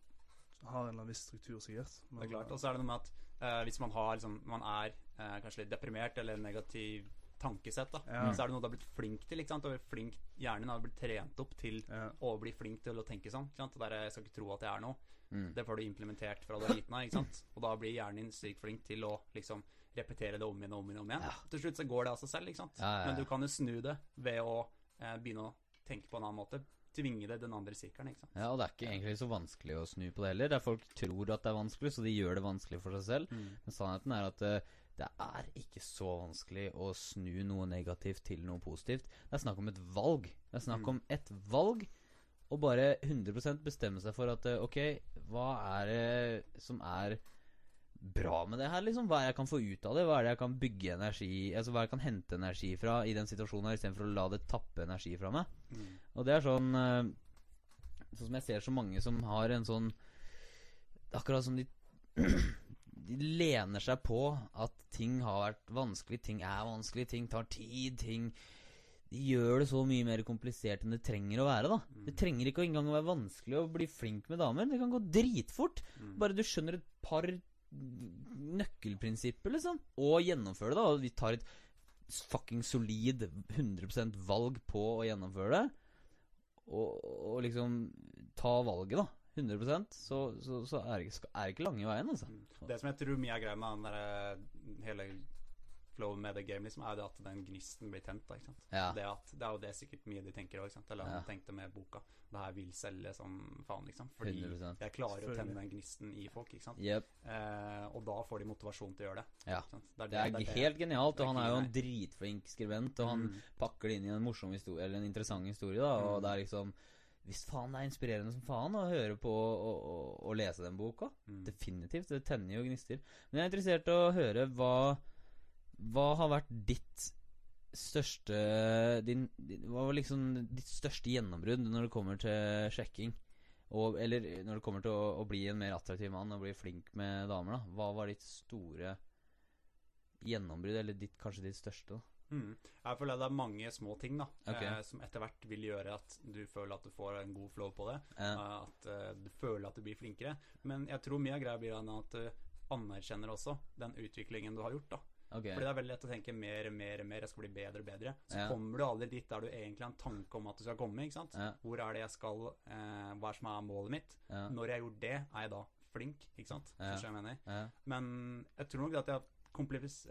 har en eller annen viss struktur, sikkert.
Det er klart. Og så er det noe med at uh, hvis man har liksom, man er uh, kanskje litt deprimert eller negativ tankesett, da,
Ja.
så er det noe du har blitt flink til. ikke sant? Og flink, hjernen har blitt trent opp til
ja.
å bli flink til å tenke sånn. ikke sant? Der, jeg skal ikke tro at jeg er noe.
Mm.
Det får du implementert fra du er liten av. ikke sant? Og da blir hjernen din sykt flink til å liksom repetere det om igjen og om igjen. om igjen.
Ja.
Til slutt så går det av seg selv. ikke sant? Men du kan jo snu det ved å eh, begynne å tenke på en annen måte. Tvinge det den andre sirkelen. ikke sant?
Ja, og det er ikke egentlig så vanskelig å snu på det heller. Det er folk tror at det er vanskelig, så de gjør det vanskelig for seg selv.
Mm.
Men sannheten er at eh, det er ikke så vanskelig å snu noe negativt til noe positivt. Det er snakk om et valg. Det er snakk
Mm.
om et valg, og bare 100 bestemme seg for at eh, ok, hva er det som er bra med det her, liksom? Hva er det jeg kan få ut av det? Hva er det jeg kan bygge energi Altså hva er det jeg kan hente energi fra i den situasjonen her, istedenfor å la det tappe energi fra meg?
Mm.
Og det er sånn eh, Sånn som jeg ser så mange som har en sånn Akkurat som de De lener seg på at ting har vært vanskelig, ting er vanskelig, ting tar tid, ting De gjør det så mye mer komplisert enn det trenger å være, da.
Mm.
Det trenger ikke engang å være vanskelig å bli flink med damer. Det kan gå dritfort.
Mm.
Bare du skjønner et par nøkkelprinsipper, liksom, og gjennomfører det, da. Og vi tar et fucking solid 100% valg på å gjennomføre det, og, og liksom ta valget, da. 100 så, så, så er det ikke, er det ikke lange veien, altså.
Mm. Det som jeg tror mye er greia med den der, hele flow med det game, liksom, er det at den gnisten blir tent. da, ikke sant?
Ja.
Det, at, det er jo det sikkert mye de tenker òg, eller
Ja.
han tenkte med boka. Det her vil selge som faen, liksom. Fordi
100%.
jeg klarer å tenne den gnisten i folk, ikke sant.
Yep.
Eh, og da får de motivasjon til å gjøre det.
Ja.
Det, er, Det
Det er helt genialt,
det er
og han er jo en dritflink skribent, og han
Mm.
pakker det inn i en morsom historie, eller en interessant historie, da, og
Mm.
det er liksom Hvis faen det er inspirerende som faen å høre på og, og, og lese den boka.
Mm.
Definitivt. Det tenner jo gnister. Men jeg er interessert i å høre hva Hva har vært ditt største din, din, Hva var liksom ditt største gjennombrudd når det kommer til sjekking? Og, eller når det kommer til å, å bli en mer attraktiv mann og bli flink med damer, da. Hva var ditt store gjennombrudd, eller ditt, kanskje ditt største? da?
Mm. Jeg føler det er mange små ting da
okay.
eh, som etter hvert vil gjøre at du føler at du får en god flow på det.
Ja.
eh, at uh, du føler at du blir flinkere. Men jeg tror mye av greia blir at du anerkjenner også den utviklingen du har gjort. da
okay.
Fordi det er veldig lett å tenke mer, mer, mer, jeg skal bli bedre og bedre. Så
Ja.
kommer du aldri dit der du egentlig har en tanke om at du skal komme. ikke sant?
Ja.
Hvor er det jeg skal, eh, hva er som er målet mitt? Når jeg har gjort det, er jeg da flink, ikke sant? Jeg. Men jeg tror nok at jeg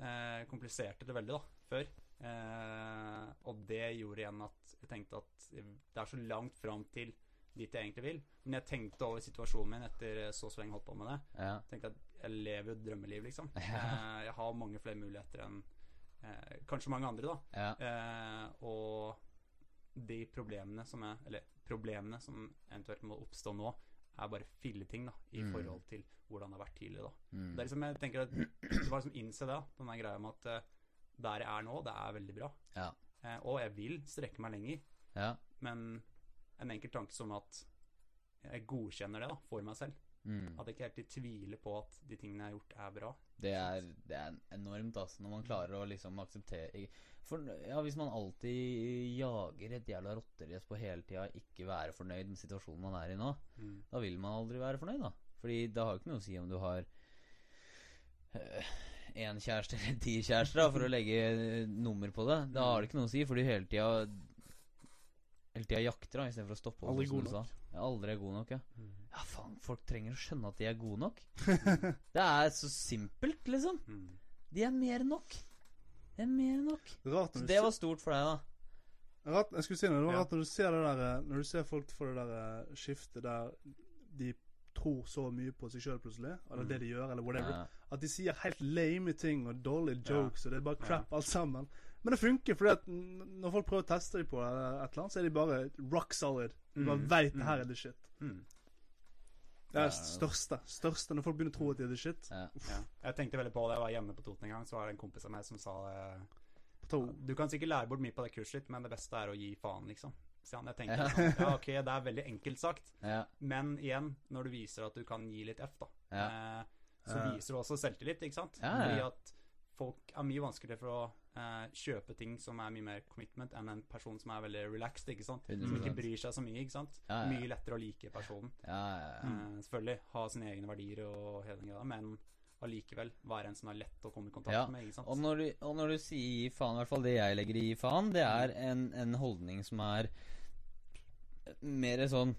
eh, kompliserte det veldig da, før. Eh, og det gjorde igjen at jeg tenkte at det er så langt fram til dit jeg egentlig vil. Men jeg tenkte over situasjonen min etter så så lenge jeg holdt på med det.
Ja.
tenkte at jeg lever jo et drømmeliv, liksom.
Ja.
Eh, jeg har mange flere muligheter enn eh, kanskje mange andre, da.
Ja.
Eh, og de problemene som er Eller problemene som eventuelt må oppstå nå, er bare filleting da i
Mm.
forhold til hvordan det har vært tidligere. da
Mm.
Det er liksom, jeg tenker at Du bare liksom innse det, den der greia med at eh, der jeg er nå, det er veldig bra.
Ja.
Eh, og jeg vil strekke meg lenger,
ja.
men en enkel tanke som at jeg godkjenner det da, for meg selv.
Mm.
At jeg ikke helt tviler på at de tingene jeg har gjort, er bra.
Det er, det er enormt, altså, når man klarer å liksom akseptere For ja, hvis man alltid jager et jævla rotterace på hele tida, ikke være fornøyd med situasjonen man er i nå, da vil man aldri være fornøyd, da. Fordi det har ikke noe å si om du har én kjæreste eller ti kjærester, da, for å legge eh, nummer på det. Da har det ikke noe å si, for du hele tida Hele tida jakter, da, istedenfor å stoppe opp.
Aldri god
nok. Ja, aldri er god nok, ja.
Mm.
Ja, faen, folk trenger å skjønne at de er gode nok. det er så simpelt, liksom.
Mm.
De er mer enn nok. De er mer enn nok.
Rart
Så
når du
det var stort for deg, da.
rart, Jeg skulle si noe. Det var
Ja.
rart når du ser det der eh, Når du ser folk få det der eh, skiftet der de tror så mye på seg sjøl plutselig, eller
Mm.
det de gjør, eller whatever.
Ja.
At de sier helt lame ting og dårlige
Ja.
jokes, og det er bare crap alt sammen. Men det funker, fordi at når folk prøver å teste dem på et eller annet, så er de bare rock solid. De bare
Mm.
veit det
Mm.
her er the shit.
Mm.
Det er det største. Største når folk begynner å tro at de er the shit.
Ja.
Ja. Jeg tenkte veldig på det. Jeg var hjemme på Toten en gang, så var det en kompis av meg som sa
det.
Du kan sikkert lære bort mye på det kurset ditt, men det beste er å gi faen, liksom. Så jeg tenker,
Ja.
sånn, ja, ok, det er veldig enkelt sagt,
Ja.
men igjen, når du viser at du kan gi litt F, da, eh, så viser du også selvtillit, ikke sant? Fordi at folk er mye vanskeligere for å eh, kjøpe ting som er mye mer commitment, enn en person som er veldig relaxed, ikke sant? Som
100%.
ikke bryr seg så mye, ikke sant? Mye lettere å like personen.
Ja, ja, ja.
Eh, selvfølgelig ha sine egne verdier og hele den greia, men allikevel være en som er lett å komme i kontakt
Ja,
med, ikke sant?
Og når, du, og når du sier gi faen, i hvert fall det jeg legger i gi faen, det er en, en holdning som er mer sånn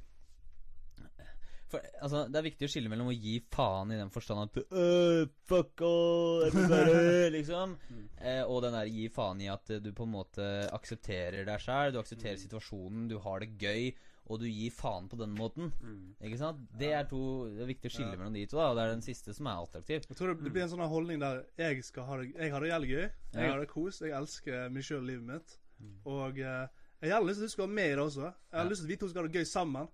for, altså, Det er viktig å skille mellom å gi faen i den forstand at øh, Fuck all, everybody, liksom.
Mm.
Eh, og den der gi faen i at du på en måte aksepterer deg sjæl, du aksepterer
Mm.
situasjonen, du har det gøy, og du gir faen på den måten.
Mm.
Ikke sant? Det er to Det er viktig å skille
Ja.
mellom de to, da, og det er den siste som er attraktiv.
Jeg tror det, blir en sånn her holdning der jeg skal ha det Jeg har det jævlig gøy. Jeg
Ja.
har det kos. Jeg elsker meg sjøl og livet mitt.
Mm.
Og eh, jeg har gjerne lyst til at du skal være med i det også. Jeg har
Ja.
lyst til at vi to skal ha det gøy sammen.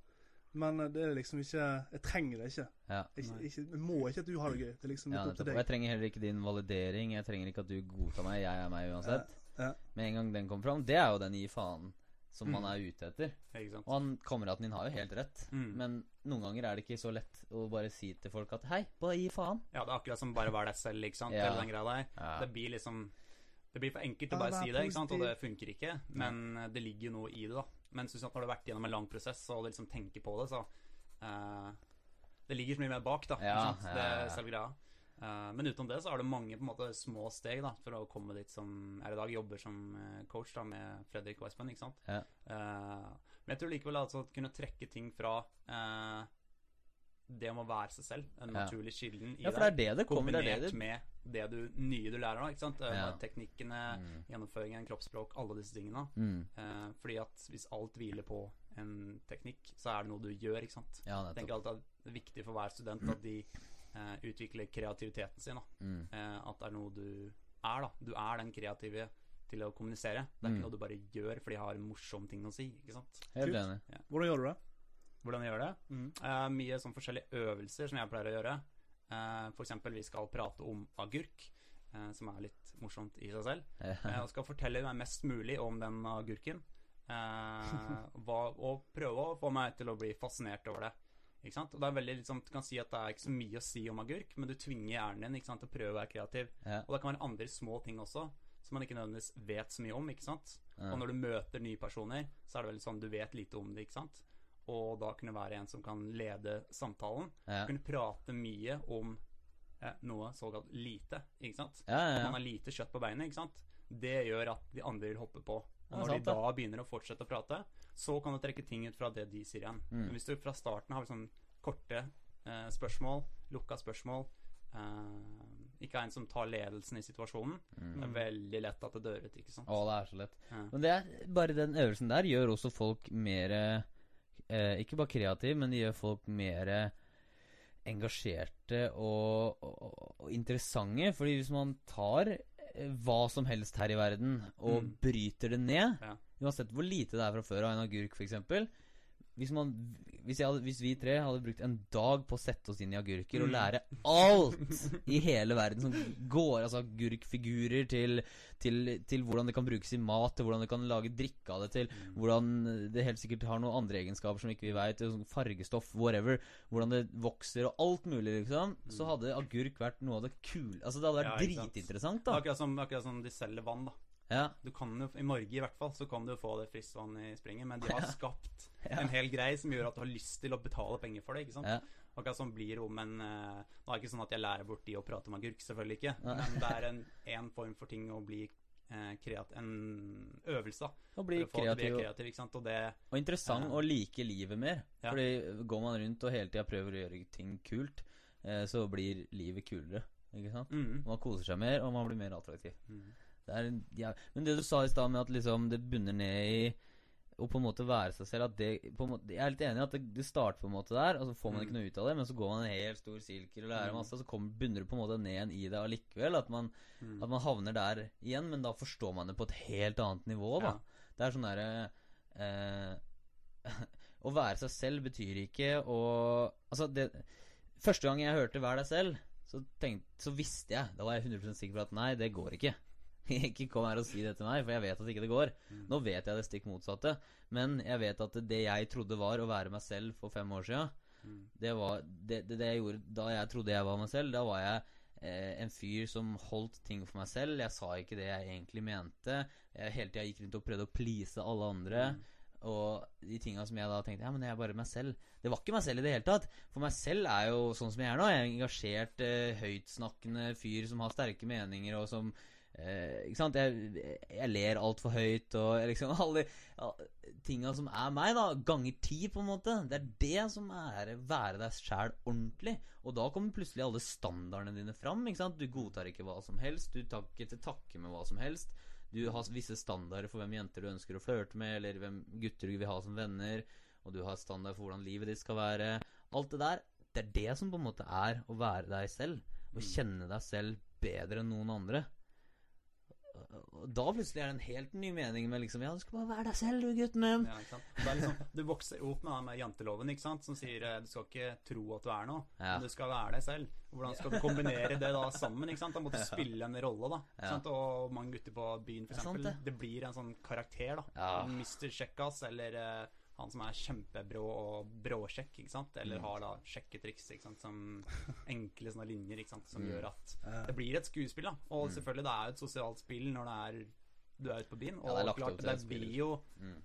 Men det er liksom ikke Jeg trenger det ikke.
Ja.
Jeg, ikke, jeg må ikke at du har det gøy. Det er liksom
Ja,
litt opp
nettopp.
til
Og jeg trenger heller ikke din validering. Jeg trenger ikke at du godtar meg. Jeg er meg uansett.
Ja.
Med en gang den kommer fram, det er jo den gi faen som
Mm.
man er ute etter. Og han kameraten din har jo helt rett.
Mm.
Men noen ganger er det ikke så lett å bare si til folk at hei, bare gi faen.
Ja, det er akkurat som bare være deg selv, ikke sant?
Ja.
Eller den greia der.
Ja.
Det blir liksom Det blir for enkelt å
Bare
si det, ikke sant? og det funker ikke. Men eh, det ligger jo noe i det, da. Men synes at når du har vært gjennom en lang prosess og liksom tenker på det, så uh, Det ligger så mye mer bak, da.
Ja,
ikke sant?
ja,
Det er selve greia. Uh, men utenom det så er det mange på en måte små steg da for å komme dit som er i dag. Jobber som coach da med Fredrik Westman, ikke sant.
Ja.
Eh, men jeg tror likevel altså å kunne trekke ting fra eh, det om å være seg selv, den naturlige kilden i
Ja, for det er det det kommer. Det er
kombinert
det det
med det du, nye du lærer nå. ikke sant? Eh,
Ja.
Teknikkene,
Mm.
gjennomføringen, kroppsspråk, alle disse tingene.
Mm.
Eh, fordi at hvis alt hviler på en teknikk, så er det noe du gjør, ikke sant.
Ja,
Jeg tenker
alt
alltid at det er viktig for hver student at de eh, utvikler kreativiteten sin. da.
Mm.
Eh, at det er noe du er, da. Du er den kreative til å kommunisere. Det er
Mm.
ikke noe du bare gjør fordi jeg har en morsom ting å si. ikke sant?
Helt enig. Ja.
Hvordan gjør du det?
Hvordan jeg gjør det? Eh, mye sånn forskjellige øvelser som jeg pleier å gjøre. Uh, for eksempel vi skal prate om agurk, uh, som er litt morsomt i seg selv. Eh, og skal fortelle meg mest mulig om den agurken. Eh, hva, og prøve å få meg til å bli fascinert over det. Ikke sant? Og det er veldig liksom, Du kan si at det er ikke så mye å si om agurk, men du tvinger hjernen din ikke sant, til å prøve å være kreativ.
Ja.
Og det kan være andre små ting også, som man ikke nødvendigvis vet så mye om. ikke sant?
Ja.
Og når du møter nye personer, så er det veldig sånn du vet lite om det. ikke sant? Og da kunne være en som kan lede samtalen.
Ja.
Kunne prate mye om eh, noe såkalt lite, ikke sant?
Ja, ja,
man har lite kjøtt på beinet, ikke sant? Det gjør at de andre vil hoppe på. Og når
sant
de da begynner å fortsette å prate, så kan du trekke ting ut fra det de sier igjen.
Mm.
Men hvis du fra starten har sånn korte eh, spørsmål, lukka spørsmål, eh, ikke en som tar ledelsen i situasjonen,
Mm.
det er veldig lett at det dør ut, ikke sant?
Å, det er så lett.
Ja.
Men det er, bare den øvelsen der gjør også folk mer eh, Ikke bare kreative, men det gjør folk mer engasjerte og, og, og interessante. Fordi hvis man tar eh, hva som helst her i verden og
Mm.
bryter det ned
Ja.
Uansett hvor lite det er fra før av en agurk, f.eks. Hvis, man, hvis, hadde, hvis vi tre hadde brukt en dag på å sette oss inn i agurker og
Mm.
lære alt i hele verden som går Altså agurkfigurer til, til, til hvordan det kan brukes i mat, til hvordan det kan lage drikke av det, til
Mm.
hvordan det helt sikkert har noen andre egenskaper som ikke vi veit, fargestoff, whatever, hvordan det vokser og alt mulig, liksom, så hadde agurk vært noe av det kule Altså det hadde vært
Mm. Ja,
dritinteressant,
er
da.
akkurat som, akkurat som de selger vann, da.
Ja.
Du kan jo, I Norge i hvert fall så kan du få det friskvann i springen, men de har skapt
Ja.
en hel greie som gjør at du har lyst til å betale penger for det. ikke sant?
Ja.
Akkurat som blir om en uh, Nå er det ikke sånn at jeg lærer bort de å prate om agurk, selvfølgelig ikke,
Nei.
men det er en, en form for ting å bli uh, kreat... En øvelse, da. Å bli
kreativ.
kreativ? Og det
Og interessant
uh,
å like livet mer.
Ja.
Fordi går man rundt og hele tida prøver å gjøre ting kult, uh, så blir livet kulere. Ikke sant?
mm,
Man koser seg mer, og man blir mer attraktiv.
mm,
Det er en, ja. Men det du sa i stad med at liksom det bunner ned i å på en måte være seg selv at det, måte, Jeg er litt enig i at det, det starter på en måte der, og så får man ikke
Mm.
noe ut av det, men så går man en helt stor sirkel og lærer
Mm.
masse, og så kommer, bunner det på en måte ned igjen i det allikevel. At man,
mm.
at man havner der igjen, men da forstår man det på et helt annet nivå, da.
Ja.
Det er sånn derre eh, Å være seg selv betyr ikke å Altså, det Første gang jeg hørte 'vær deg selv', så, tenkte, så visste jeg Da var jeg 100% sikker på at nei, det går ikke. ikke kom her og si det til meg, for jeg vet at ikke det går.
Mm.
Nå vet jeg det stikk motsatte, men jeg vet at det jeg trodde var å være meg selv for fem år sia,
Mm.
det var det, det, det jeg gjorde da jeg trodde jeg var meg selv. Da var jeg eh, en fyr som holdt ting for meg selv. Jeg sa ikke det jeg egentlig mente. Jeg hele tida gikk rundt og prøvde å please alle andre.
Mm.
Og de tinga som jeg da tenkte Ja, men jeg er bare meg selv. Det var ikke meg selv i det hele tatt. For meg selv er jo sånn som jeg er nå. Jeg er en engasjert, eh, høytsnakkende fyr som har sterke meninger, og som eh, Ikke sant? Jeg, jeg ler altfor høyt, og liksom alle ja, tinga som er meg, da. Ganger ti, på en måte. Det er det som er være deg sjæl ordentlig. Og da kommer plutselig alle standardene dine fram. Ikke sant? Du godtar ikke hva som helst. Du tar ikke til takke med hva som helst. Du har visse standarder for hvem jenter du ønsker å flørte med, eller hvem gutter du vil ha som venner, og du har standard for hvordan livet ditt skal være. Alt det der, det er det som på en måte er å være deg selv. Å
Mm.
kjenne deg selv bedre enn noen andre. Da plutselig er det en helt ny mening med liksom Ja, du skal bare være deg selv, du, gutten min.
Ja, liksom, du vokser opp med den med janteloven, ikke sant? som sier eh, du skal ikke tro at du er noe,
Ja.
men du skal være deg selv. Hvordan skal du kombinere det da sammen? ikke sant? Da må du spille en rolle, da. Ikke sant? Og mange gutter på byen, f.eks.
Det det.
blir en sånn karakter, da.
Ja.
Mr. Kjekkas, eller eh, han som er kjempebrå og bråsjekk, ikke sant? Eller
Mm.
har da sjekketriks, ikke sant? som enkle sånne linjer, ikke sant? som
Mm.
gjør at det blir et skuespill, da. Og
Mm.
selvfølgelig, det er jo et sosialt spill når det er du er ute på byen.
Ja, det
klart, det blir jo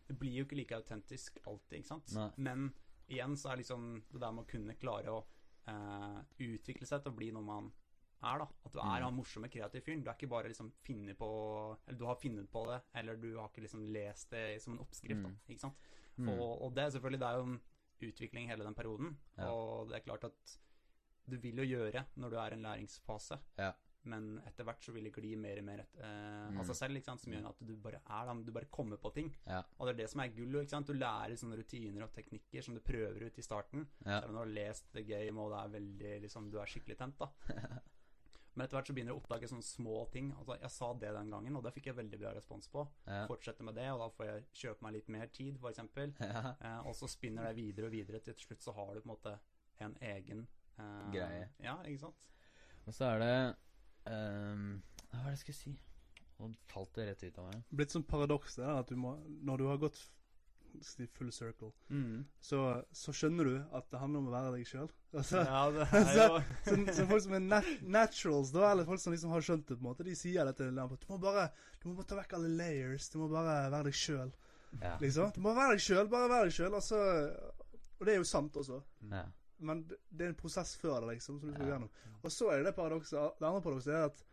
det blir jo ikke like autentisk alltid, ikke sant?
Nei.
Men igjen så er liksom det der med å kunne klare å uh, utvikle seg til å bli noe man er, da. At du er
Mm.
han morsomme, kreative fyren. Du er ikke bare liksom finne på Eller du har funnet på det, eller du har ikke liksom lest det som en oppskrift,
Mm.
da. Ikke sant?
Mm.
Og, og det er selvfølgelig Det er jo en utvikling hele den perioden.
Ja.
Og det er klart at du vil jo gjøre når du er i en læringsfase.
Ja.
Men etter hvert så vil det gli mer og mer et, eh,
Mm.
av seg selv, som gjør at du bare er der, du bare kommer på ting.
Ja.
Og det er det som er gull. Ikke sant? Du lærer sånne rutiner og teknikker som du prøver ut i starten.
Ja.
Selv om du har lest the game og det er veldig, liksom, du er skikkelig tent. da Men etter hvert så begynner du å oppdage sånne små ting. Altså, jeg sa det den gangen, og det fikk jeg veldig bra respons på.
Ja.
Fortsette med det, og da får jeg kjøpe meg litt mer tid, f.eks.
Ja.
Eh, og så spinner det videre og videre. Til slutt så har du på en måte en egen eh,
Greie.
Ja, ikke sant?
Og så er det um, Hva var det jeg skulle si? Nå falt det rett ut av meg.
Blitt sånn paradoks det der at du må Når du har gått si full circle, så, så skjønner du at det handler om å være deg sjøl. Altså,
Ja, jo
så, så folk som er nat naturals, da, eller folk som liksom har skjønt det, på en måte, de sier dette til. Du må bare du må bare ta vekk alle layers. Du må bare være deg sjøl.
Ja.
Liksom. Du må være deg sjøl, bare være deg sjøl. Altså, og det er jo sant også.
ja.
Men det er en prosess før det, liksom, som du skal gjennom. Og så er det det paradokset Det andre paradokset er at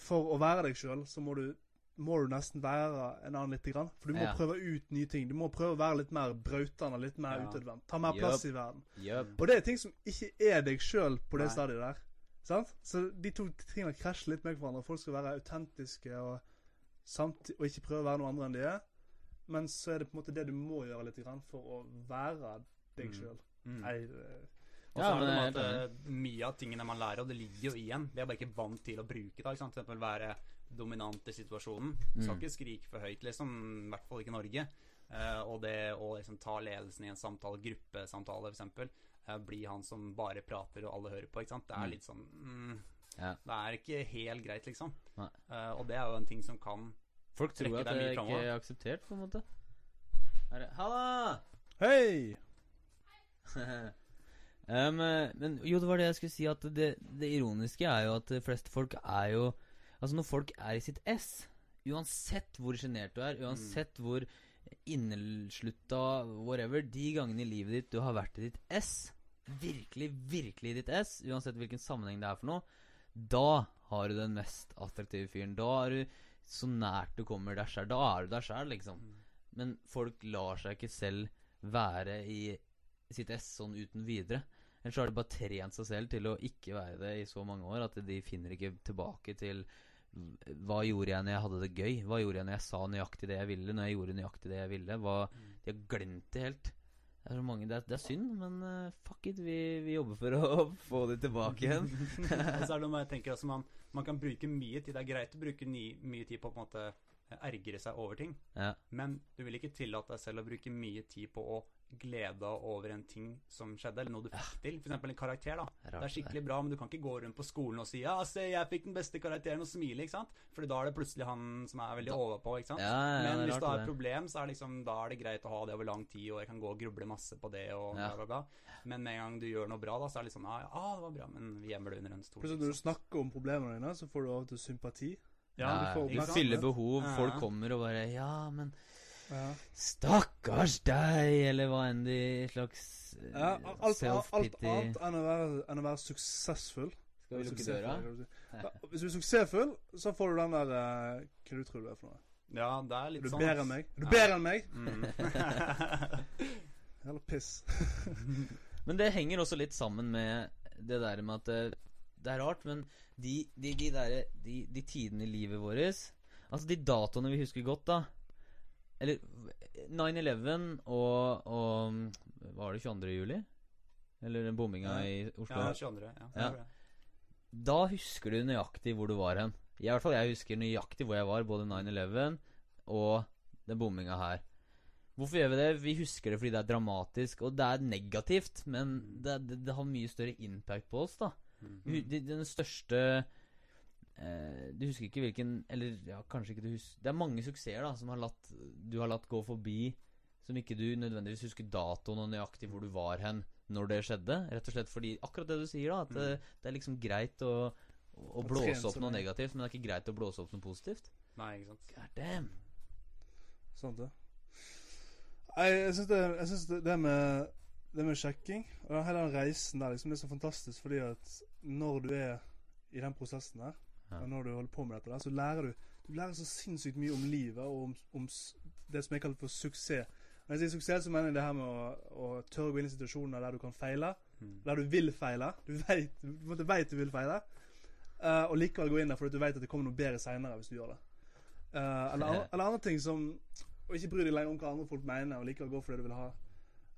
for å være deg sjøl, så må du må du nesten være en annen lite grann. For du må
Ja.
prøve ut nye ting. Du må prøve å være litt mer brautende, litt mer
Ja.
utadvendt. Ta mer plass i verden.
Yep.
Og det er ting som ikke er deg sjøl på det
Nei.
stadiet der. Sant? Så de to tingene krasjer litt med hverandre. Folk skal være autentiske og, samt, og ikke prøve å være noe andre enn de er. Men så er det på en måte det du må gjøre litt grann for å være deg
Mm.
sjøl.
mm.
Nei,
Og så
Ja,
er det
det,
det eh, mye av tingene man lærer, og det ligger jo igjen. Vi er bare ikke vant til å bruke det. Ikke sant? For eksempel være dominant i situasjonen. Skal
Mm.
ikke skrike for høyt, liksom. I hvert fall ikke Norge. Uh, og det å liksom ta ledelsen i en samtale, gruppesamtale f.eks., uh, bli han som bare prater og alle hører på, ikke sant. Det er
Mm.
litt sånn mm,
Ja.
Det er ikke helt greit, liksom. Eh, og det er jo en ting som kan
Folk tror at det
er
ikke er akseptert, på en måte. Er det Halla!
Hei!
um, men jo, det var det jeg skulle si, at det, det ironiske er jo at de fleste folk er jo Altså, når folk er i sitt ess, uansett hvor sjenert du er, uansett hvor inneslutta whatever, de gangene i livet ditt du har vært i ditt ess, virkelig, virkelig i ditt ess, uansett hvilken sammenheng det er for noe, da har du den mest attraktive fyren. Da er du så nært du kommer deg sjæl. Da er du deg sjæl, liksom. Men folk lar seg ikke selv være i sitt ess sånn uten videre. Ellers så har de bare trent seg selv til å ikke være det i så mange år at de finner ikke tilbake til hva gjorde jeg når jeg hadde det gøy? Hva gjorde jeg når jeg sa nøyaktig det jeg ville? Når jeg gjorde nøyaktig det jeg ville? Hva, de har glemt det helt. Det er, så mange, det er, det er synd, men uh, fuck it. Vi, vi jobber for å få det tilbake igjen.
Og så er det noe jeg tenker altså, man, man kan bruke mye tid. Det er greit å bruke ny, mye tid på å på en måte ergre seg over ting,
Ja.
men du vil ikke tillate deg selv å bruke mye tid på å glede deg over en ting som skjedde, eller noe du fikk til. Eksempel en karakter, da.
Det er
Det er skikkelig bra, men du kan ikke gå rundt på skolen og si 'ja, se, jeg fikk den beste karakteren', og smile, ikke sant? For da er det plutselig han som er veldig
Da-
overpå, ikke sant?
Ja, ja,
men
det er
hvis du har et problem, så er, liksom, da er det greit å ha det over lang tid, og jeg kan gå og gruble masse på det, og
Ja.
bla, bla, bla. Men med en gang du gjør noe bra, da, så er det litt sånn 'ja, ja, det var bra', men vi gjemmer det under en stol.
Når du snakker om problemene dine, så får du av og til sympati.
Ja,
du får
du
ikke
fyller behov.
Ja.
Folk kommer og bare Ja, men
Ja.
Stakkars deg, eller hva enn de slags eh,
Ja, alt, alt, alt annet enn å være, enn å være suksessfull.
Skal vi lukke døra?
Ja, hvis du er suksessfull, så får du den der uh, Hva du tror du er for noe?
Ja, det er
litt
litt
du
sånn.
bedre enn meg? Du
Ja.
bedre enn meg?
Mm.
eller piss.
Men det henger også litt sammen med det der med at det, det er rart, men de, de, de, der, de, de tidene i livet vårt Altså de datoene vi husker godt, da Eller 9-11 og, og var det, 22. juli? Eller den bomminga
Ja.
i Oslo?
ja, 22. Ja.
Ja. Da husker du nøyaktig hvor du var hen. I hvert fall jeg husker nøyaktig hvor jeg var, både 9-11 og den bomminga her. Hvorfor gjør vi det? Vi husker det fordi det er dramatisk, og det er negativt, men
Mm.
det, det, det har mye større impact på oss, da.
Mm.
-hmm. Den største eh, Du husker ikke hvilken Eller ja, kanskje ikke du husker Det er mange suksesser da som har latt, du har latt gå forbi, som ikke du nødvendigvis husker datoen og nøyaktig hvor du var hen når det skjedde. Rett og slett fordi Akkurat det du sier, da. At det, det er liksom greit å, å
Å
blåse opp noe negativt, men det er ikke greit å blåse opp noe positivt.
Nei, ikke sant.
God damn.
Sant det. Nei, jeg syns det, jeg synes det, det med det med sjekking og hele den reisen der liksom, det er så fantastisk fordi at når du er i den prosessen der,
Ja.
når du holder på med dette der, så lærer du Du lærer så sinnssykt mye om livet og om, om det som jeg kaller for suksess. Når jeg sier suksess, så mener jeg det her med å, å tørre å gå inn i situasjoner der du kan feile.
Mm.
Der du vil feile. Du vet du på vet du vil feile. Uh, og likevel gå inn der fordi du vet at det kommer noe bedre seinere hvis du gjør det. Uh, eller, eller andre ting som Å ikke bry deg lenger om hva andre folk mener, og likevel gå for det du vil ha.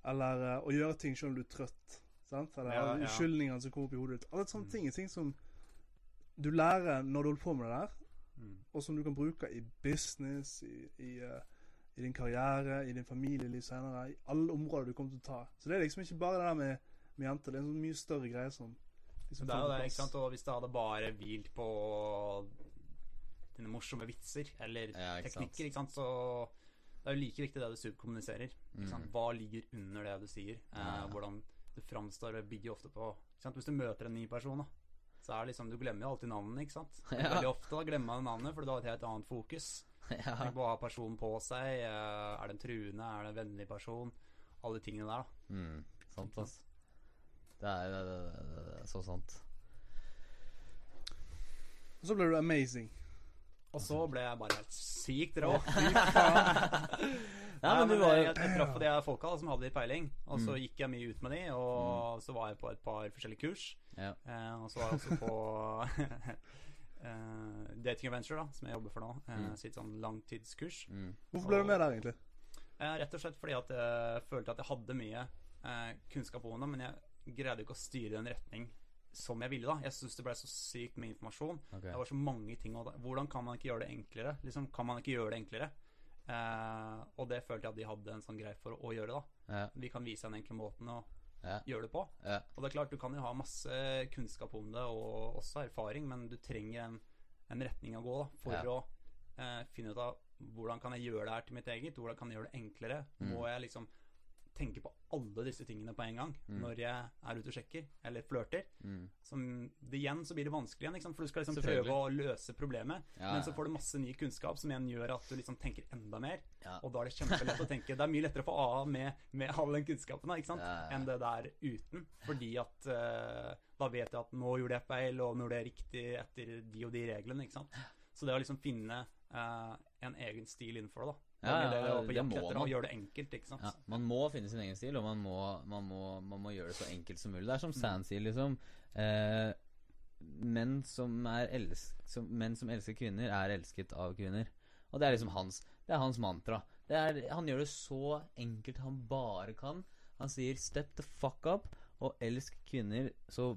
Eller uh, å gjøre ting selv om du er trøtt. Sant? Eller
Ja, ja.
unnskyldningene som kommer opp i hodet ditt. Alle sånne
Mm.
ting er ting som du lærer når du holder på med det der,
Mm.
og som du kan bruke i business, i, i, eh, i din karriere, i din familieliv senere. I alle områder du kommer til å ta. Så det er liksom ikke bare det der med, med jenter. Det er en sånn mye større greie som liksom
Det er jo det, ikke sant? Og hvis det hadde bare hvilt på dine morsomme vitser eller
Ja, ikke
teknikker, ikke sant, så det er jo like viktig det du subkommuniserer. Ikke sant?
Mm.
Hva ligger under det du sier? Eh,
Ja.
hvordan det framstår, bygger ofte på ikke sant? Hvis du møter en ny person, da, så er det liksom Du glemmer jo alltid navnet, ikke sant?
Ja.
Veldig ofte da glemmer man navnet, for du har et helt annet fokus.
ja.
Tenk på hva personen på seg. eh, Er det en truende? Er det en vennlig person? Alle de tingene der, da.
Mm, sant, ass. Det er, det, er- det, er- det er så sant.
Og så ble du amazing.
Og så ble jeg bare helt sykt rå.
Nei, men du var
jeg, jeg traff de folka da, som hadde litt peiling, og så
Mm.
gikk jeg mye ut med de, og så var jeg på et par forskjellige kurs.
Ja.
Eh, og så var jeg også på eh, Dating Adventure, da, som jeg jobber for nå. Eh,
Mm.
Sitt sånn langtidskurs.
Mm.
Hvorfor ble du med der, egentlig?
Eh, rett og slett fordi at jeg følte at jeg hadde mye eh, kunnskap om det, men jeg greide ikke å styre den en retning som jeg ville. da Jeg syns det ble så sykt med informasjon.
Okay.
Det var så mange ting og da- Hvordan kan man ikke gjøre det enklere? Liksom, Kan man ikke gjøre det enklere? Eh, og det følte jeg at de hadde en sånn greie for å, å gjøre. da
Ja.
Vi kan vise den enkle måten å
Ja.
gjør det på.
Ja.
Og det er klart, du kan jo ha masse kunnskap om det, og også erfaring, men du trenger en, en retning å gå da for
Ja.
å eh, finne ut av hvordan kan jeg gjøre det her til mitt eget, hvordan kan jeg gjøre det enklere.
Mm.
Må jeg liksom tenke på alle disse tingene på en gang
Mm.
når jeg er ute og sjekker, eller flørter.
Mm.
Som det igjen så blir det vanskelig igjen, liksom, for du skal liksom prøve å løse problemet.
Ja,
Men så får du masse ny kunnskap som igjen gjør at du liksom tenker enda mer.
Ja.
Og da er det kjempelett å tenke Det er mye lettere å få AA med, med all den kunnskapen da,
ja.
enn det der uten. Fordi at uh, da vet jeg at nå gjorde jeg feil, og nå gjorde jeg riktig etter de og de reglene. ikke sant? Så det å liksom finne uh, en egen stil innenfor det, da.
Ja, ja,
ja, det,
det må
etter
man.
gjøre det enkelt, ikke sant.
Ja, man må finne sin egen stil, og man må, man må, man må gjøre det så enkelt som mulig. Det er som
Mm.
Sand sier, liksom. Eh, menn, som er elsk, som, menn som elsker kvinner, er elsket av kvinner. Og det er liksom hans Det er hans mantra. Det er, han gjør det så enkelt han bare kan. Han sier 'step the fuck up', og elsk kvinner så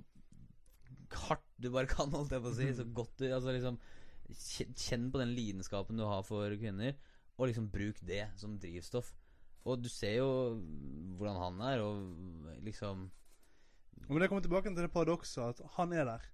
hardt du bare kan, holdt jeg på å si. Så godt du Altså liksom Kjenn på den lidenskapen du har for kvinner, og liksom bruk det som drivstoff. Og du ser jo hvordan han er, og liksom
Men det kommer tilbake til det paradokset at han er der.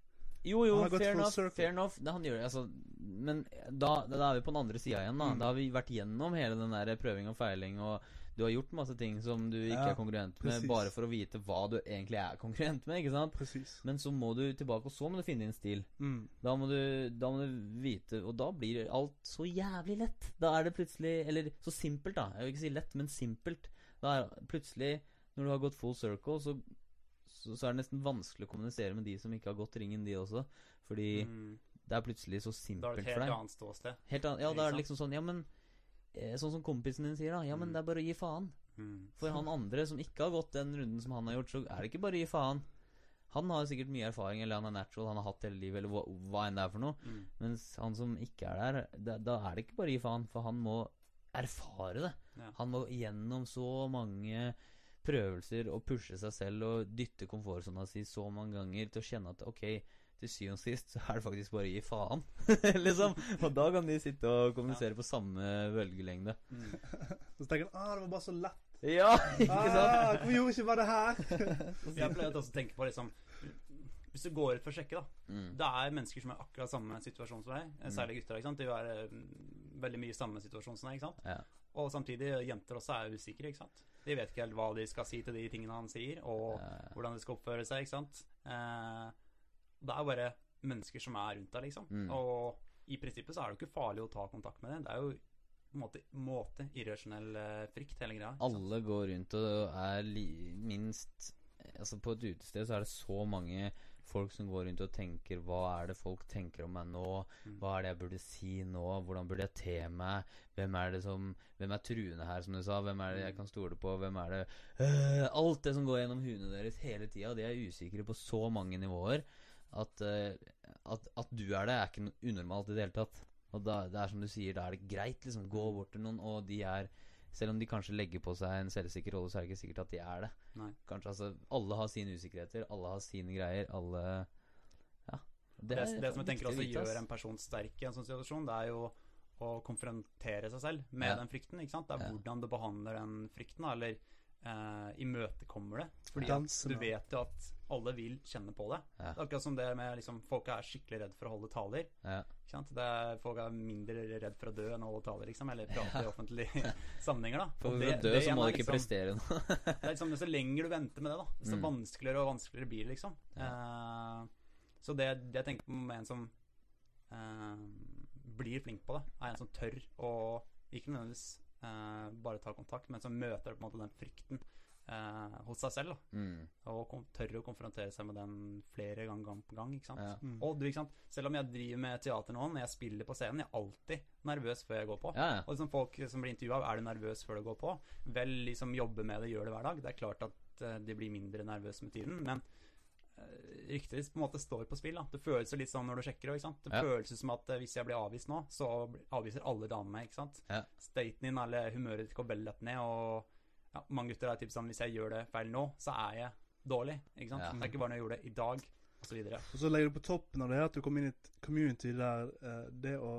Jo, jo, fair enough. Fair enough. Det, han gjør det, altså Men da, da er vi på den andre sida igjen, da.
Mm.
Da har vi vært gjennom hele den der prøving og feiling, og du har gjort masse ting som du ikke
Ja,
er konkurrent med,
precis.
bare for å vite hva du egentlig er konkurrent med, ikke sant?
Precis.
Men så må du tilbake, og så må du finne din stil.
Mm.
Da må, du, da må du vite Og da blir alt så jævlig lett. Da er det plutselig Eller så simpelt, da. Jeg vil ikke si lett, men simpelt. Da er plutselig, når du har gått full circle, så, så, så er det nesten vanskelig å kommunisere med de som ikke har gått ringen, de også. Fordi
Mm.
det er plutselig så simpelt
Da er det et helt annet ståsted.
Helt an ja, da er det liksom sånn Ja, men Sånn som kompisen din sier, da. Ja, men
Mm.
det er bare å gi faen.
Mm.
For han andre som ikke har gått den runden som han har gjort, så er det ikke bare å gi faen. Han har sikkert mye erfaring, eller han er natural, han har hatt hele livet, eller hva, hva enn det er for noe.
Mm.
Mens han som ikke er der, da, da er det ikke bare å gi faen, for han må erfare det.
Ja.
Han må gjennom så mange prøvelser og pushe seg selv og dytte komfortsona si så mange ganger til å kjenne at ok, til syvende og sist så er det faktisk bare å gi faen. liksom. Og da kan de sitte og kommunisere på samme bølgelengde.
Mm.
Så tenker han ah, det var bare så lett.
Ja, ikke sant?
Ah, hvorfor gjorde ikke bare det her?
Jeg pleier også å tenke på liksom Hvis du går ut for å sjekke, da.
Mm.
Det er mennesker som er akkurat samme situasjon som deg. eh, Særlig gutter. ikke sant? De er eh, veldig mye i samme situasjon som deg. ikke sant?
Ja.
Og samtidig, jenter også er usikre. ikke sant? De vet ikke helt hva de skal si til de tingene han sier, og
Ja.
hvordan de skal oppføre seg. ikke sant? Eh, det er bare mennesker som er rundt deg, liksom.
Mm.
Og i prinsippet så er det jo ikke farlig å ta kontakt med det. Det er jo på en måte, måte irrasjonell eh, frykt, hele greia.
Alle går rundt og er minst Altså På et utested så er det så mange folk som går rundt og tenker Hva er det folk tenker om meg nå?
Mm.
Hva er det jeg burde si nå? Hvordan burde jeg te meg? Hvem er det som Hvem er truende her, som du sa? Hvem er det jeg kan stole på? Hvem er det Øh, Alt det som går gjennom huene deres hele tida. De er usikre på så mange nivåer at, øh, at, at du er det, er ikke unormalt i det hele tatt. Og da, det er som du sier, da er det greit. liksom Gå bort til noen, og de er Selv om de kanskje legger på seg en selvsikker rolle, så er det ikke sikkert at de er det.
Nei.
Kanskje altså Alle har sine usikkerheter, alle har sine greier, alle Ja.
Det, det, som jeg tenker også gjør en person sterk i en sånn situasjon, det er jo å konfrontere seg selv med
Ja.
den frykten. ikke sant? Det er
Ja.
hvordan du behandler den frykten, eller eh, imøtekommer det. Fordi Dansen, du vet jo at alle vil kjenne på det.
Ja.
Det akkurat som det med liksom, Folk er skikkelig redd for å holde taler.
Ja.
Det er, folk er mindre redd for å dø enn å holde taler, liksom. Eller prate i offentlige sammenhenger, da.
For
Og
å dø
det
så må du ikke
liksom-
prestere noe.
det er liksom, så lenger du venter med det, da, desto
Mm.
vanskeligere og vanskeligere blir det, liksom. Eh, så det, det jeg tenker på med en som eh, blir flink på det, er en som tør å ikke nødvendigvis bare ta kontakt, men så møter du på en måte den frykten eh, hos seg selv. Da,
mm.
og kom, tør å konfrontere seg med den flere ganger gang på gang. ikke sant?
Ja.
Mm.
Og du, ikke sant? Selv om jeg driver med teater nå, når jeg spiller på scenen, jeg er alltid nervøs før jeg går på.
ja, ja.
Og liksom folk som blir intervjua, er du nervøs før du går på? Vel, liksom jobbe med det, gjør det hver dag. Det er klart at eh, de blir mindre nervøse med tiden, men ryktet ditt på en måte står på spill. da Det føles jo litt sånn når du sjekker òg, ikke sant. Det
Ja.
føles som at eh, hvis jeg blir avvist nå, så avviser alle damene meg, ikke sant.
Ja.
Staten din eller humøret ditt går veldig lett ned, og ja, mange gutter er typ sånn hvis jeg gjør det feil nå, så er jeg dårlig, ikke sant.
Ja.
Det er ikke bare når jeg gjorde det i dag, og så videre.
Og så legger du på toppen av det at du kommer inn i et community der eh, det å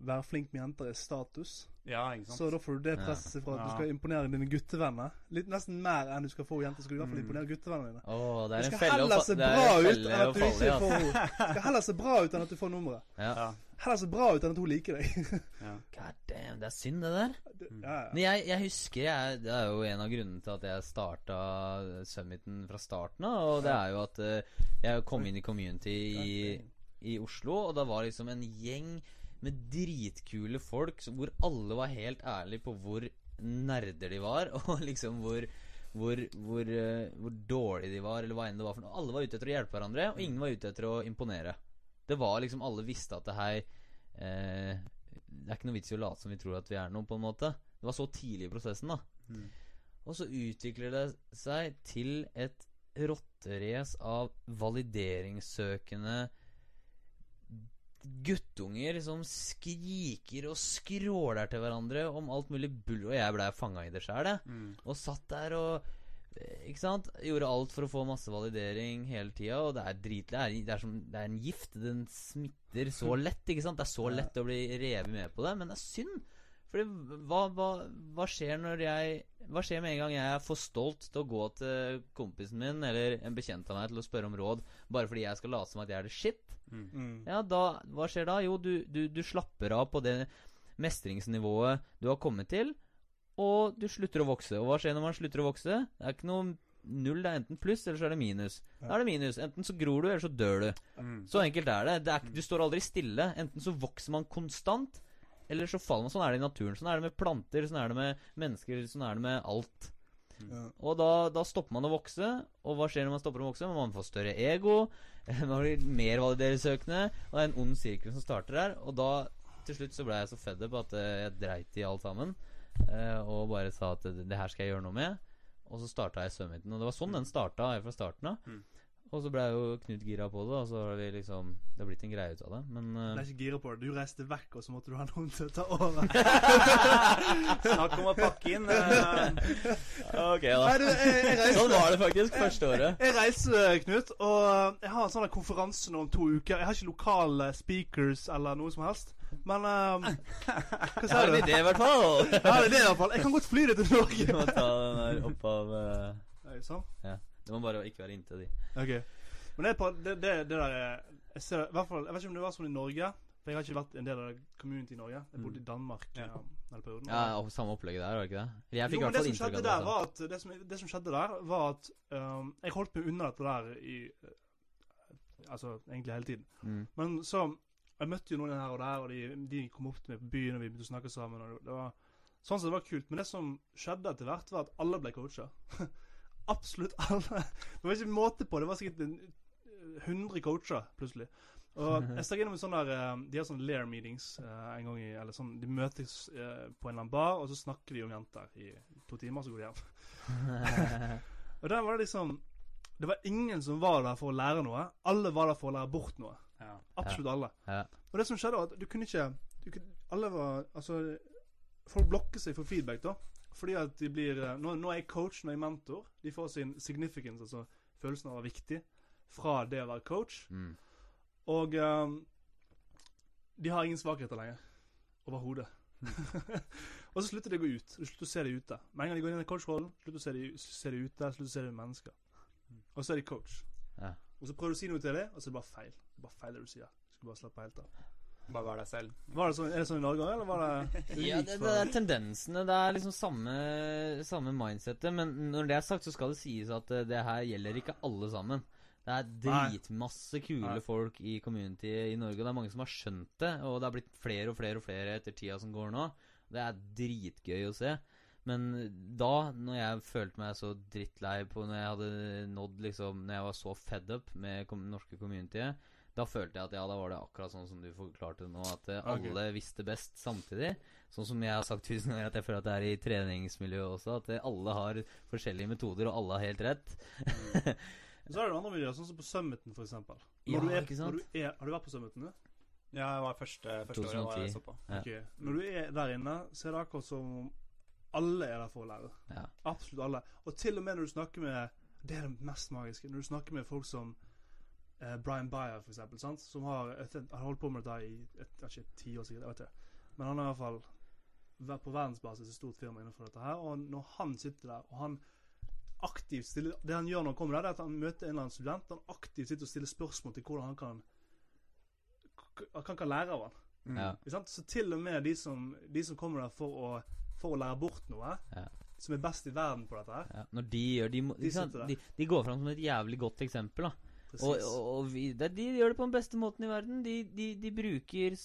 være flink med jenter er status.
Ja, ikke sant.
Så da får du det presset fra at du skal imponere dine guttevenner. Litt Nesten mer enn du skal få jenter, skal du i hvert fall
Mm.
imponere guttevennene dine.
Oh, det
Du
er en
skal
felle å
heller se bra ut enn at du
falle i,
ikke får henne. Skal heller se bra ut enn at du får nummeret.
Ja.
Ja,
Heller se bra ut enn at hun liker deg.
God damn, det er synd, det der.
Det- ja,
Men jeg, jeg husker jeg, Det er jo en av grunnene til at jeg starta Summiten fra starten av. Og det er jo at eh, jeg kom inn i community i, i Oslo, og da var liksom en gjeng med dritkule folk hvor alle var helt ærlige på hvor nerder de var, og liksom hvor hvor, hvor, uh, hvor dårlige de var, eller hva enn det var for noe. Alle var ute etter å hjelpe hverandre, og ingen var ute etter å imponere. Det var liksom Alle visste at det hei eh, Det er ikke noe vits i å late som vi tror at vi er noe, på en måte. Det var så tidlig i prosessen, da.
Mm.
Og så utvikler det seg til et rotterace av valideringssøkende guttunger som skriker og skråler til hverandre om alt mulig bull. Og jeg blei fanga i det sjæl.
Mm.
Og satt der og eh, Ikke sant? Gjorde alt for å få masse validering hele tida. Og det er dritlig det det er en gift. Den smitter så lett. ikke sant? Det er så lett å bli revet med på det. Men det er synd. Fordi hva, hva, hva skjer når jeg Hva skjer med en gang jeg er for stolt til å gå til kompisen min eller en bekjent av meg til å spørre om råd bare fordi jeg skal late som at jeg er det shit?
Mm.
Mm.
Ja, da, hva skjer da? Jo, du, du, du slapper av på det mestringsnivået du har kommet til, og du slutter å vokse. Og hva skjer når man slutter å vokse? Det er ikke noe null, det er enten pluss, eller så er det minus. Da er det minus. Enten så gror du, eller så dør du.
Mm.
Så enkelt er det. det er, du står aldri stille. Enten så vokser man konstant, eller så faller man. Sånn er det i naturen. Sånn er det med planter, sånn er det med mennesker, sånn er det med alt.
Ja.
Og da, da stopper man å vokse. Og hva skjer når man stopper å vokse? Man får større ego, man blir mer valideringssøkende, og det er en ond sirkel som starter her. Og da, til slutt, så ble jeg så fed up at eh, jeg dreit i alt sammen. eh, Og bare sa at det, her skal jeg gjøre noe med. Og så starta jeg Summiten. Og det var sånn den starta fra starten av.
Mm.
Og så ble jo Knut gira på det, og så har vi liksom Det har blitt en greie ut av det. Men
uh,
eh,
er ikke gira på det. Du reiste vekk, og så måtte du ha noen til å ta over.
Snakk om å pakke inn. Uh,
Ok,
Nei, du, jeg, jeg
Sånn var det faktisk første året.
jeg reiser, Knut, og uh, jeg har en sånn konferanse nå om to uker. Jeg har ikke lokale speakers eller noe som helst. Men um, Hva
Jeg har en idé, i hvert fall.
jeg har en idé, i hvert fall. Jeg kan godt fly det til
Du
Norge.
må ta den der opp av uh,
Sånn? sånn?
Du må bare ikke være inntil de.
Ok. Men det, er på, det, det, det der er- jeg, ser, hvert fall, jeg vet ikke om det var sånn i Norge. For jeg har ikke vært en del av det community i Norge. Jeg bodde i Danmark
Ja.
ja. denne perioden.
Ja, og Samme opplegget der, var det ikke det? Jeg fikk
jo,
i
men
hvert
det
fall
som
inntrykk
der, var at det som, det som skjedde der, var at um, jeg holdt meg unna dette der i uh, Altså egentlig hele tiden.
Mm.
Men så Jeg møtte jo noen her og der, og de, de kom opp til meg på byen, og vi begynte å snakke sammen. Og det var Sånn sett det var kult. Men det som skjedde etter hvert, var at alle ble coacha. Absolutt alle. Det var ikke måte på. Det var sikkert en, 100 coacher plutselig. Og jeg stakk innom en sånn der eh, De har sånne Lair meetings eh, en gang i Eller sånn De møtes eh, på en eller annen bar, og så snakker de om jenter i to timer, så går de hjem. Og der var det liksom Det var ingen som var der for å lære noe. Alle var der for å lære bort noe.
Ja.
Absolutt alle.
Ja.
Og det som skjedde, var at du kunne ikke du kunne, Alle var Altså Folk blokker seg for feedback, da. Fordi at de blir eh, Nå, nå er jeg coach, nå er jeg mentor. De får sin significance, altså følelsen av å være viktig, fra det å være coach.
Mm.
Og um, de har ingen svakheter lenger. Overhodet. og så slutter de å gå ut. Du slutter å se dem ute. Med en gang de går inn i coachrollen, slutter å se dem se de ute, slutter å se dem mennesker. Og så er de coach.
Ja.
Og så prøver du å si noe til dem, og så er det bare feil. Det er bare feil det du sier. Du skal bare slappe helt av.
Bare vær deg selv.
Var det sånn, er det sånn i Norge òg, eller var det
Ja, det, det er tendensene. Det er liksom samme, samme mindsettet. Men når det er sagt, så skal det sies at eh, det her gjelder ikke alle sammen. Det er dritmasse kule
Nei.
folk i community i Norge, og det er mange som har skjønt det. Og det har blitt flere og flere og flere etter tida som går nå. Det er dritgøy å se. Men da, når jeg følte meg så drittlei på Når jeg hadde nådd liksom Når jeg var så fed up med kom norske communityet, da følte jeg at ja, da var det akkurat sånn som du forklarte nå, at alle okay. visste best samtidig. Sånn som jeg har sagt tusen ganger, at jeg føler at det er i treningsmiljøet også. At eh, alle har forskjellige metoder, og alle har helt rett.
Så er det andre miljøer, sånn som på Summiten, eksempel.
Ja,
du er,
ikke sant?
Du er, har du vært på Summiten, du?
Ja, jeg var første, første året jeg
2010.
så på.
Ja.
Okay. Når du er der inne, så er det akkurat som alle er der for å lære.
Ja.
Absolutt alle. Og til og med når du snakker med Det er det mest magiske. Når du snakker med folk som eh, Brian Byer for eksempel, sant? som har, har holdt på med dette i et, ikke, ti år sikkert. Jeg vet ikke. Men han har i hvert fall vært på verdensbasis et stort firma innenfor dette her. Og når han sitter der, og han aktivt stiller Det han gjør når han kommer der, det er at han møter en eller annen student. Han aktivt sitter og stiller spørsmål til hvordan han kan Han kan lære av han.
Mm.
Ja.
Så til og med de som, de som kommer der for å, for å lære bort noe,
Ja.
som er best i verden på dette her
Ja, når de gjør De,
De
de, de går fram som et jævlig godt eksempel. da. Og, og, og de gjør det på den beste måten i verden. De, de, de bruker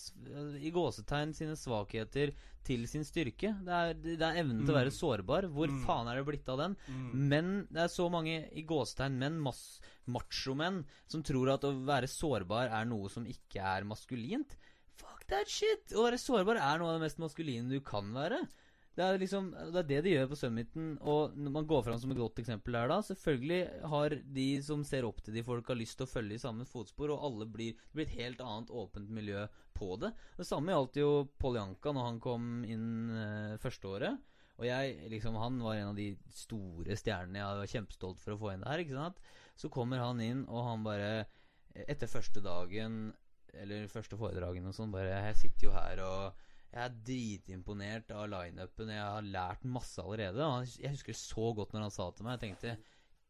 i gåsetegn sine svakheter til sin styrke. Det er, det er evnen til å
Mm.
være sårbar. Hvor
Mm.
faen er det blitt av den?
mm.
Men det er så mange i gåsetegn menn, machomenn, som tror at å være sårbar er noe som ikke er maskulint. Fuck that shit! Å være sårbar er noe av det mest maskuline du kan være. Det er liksom Det er det de gjør på Summiten. Og når man går fram som et godt eksempel der, da Selvfølgelig har de som ser opp til de folka, lyst til å følge i samme fotspor, og alle blir Det blir et helt annet åpent miljø på det. Det samme gjaldt jo Poljanka når han kom inn eh, første året. Og jeg, liksom, han var en av de store stjernene jeg var kjempestolt for å få inn der. ikke sant? Så kommer han inn, og han bare Etter første dagen, eller første foredragen og sånn, bare Jeg sitter jo her og jeg er dritimponert av lineupen. Jeg har lært masse allerede. Jeg husker så godt når han sa det til meg. Jeg tenkte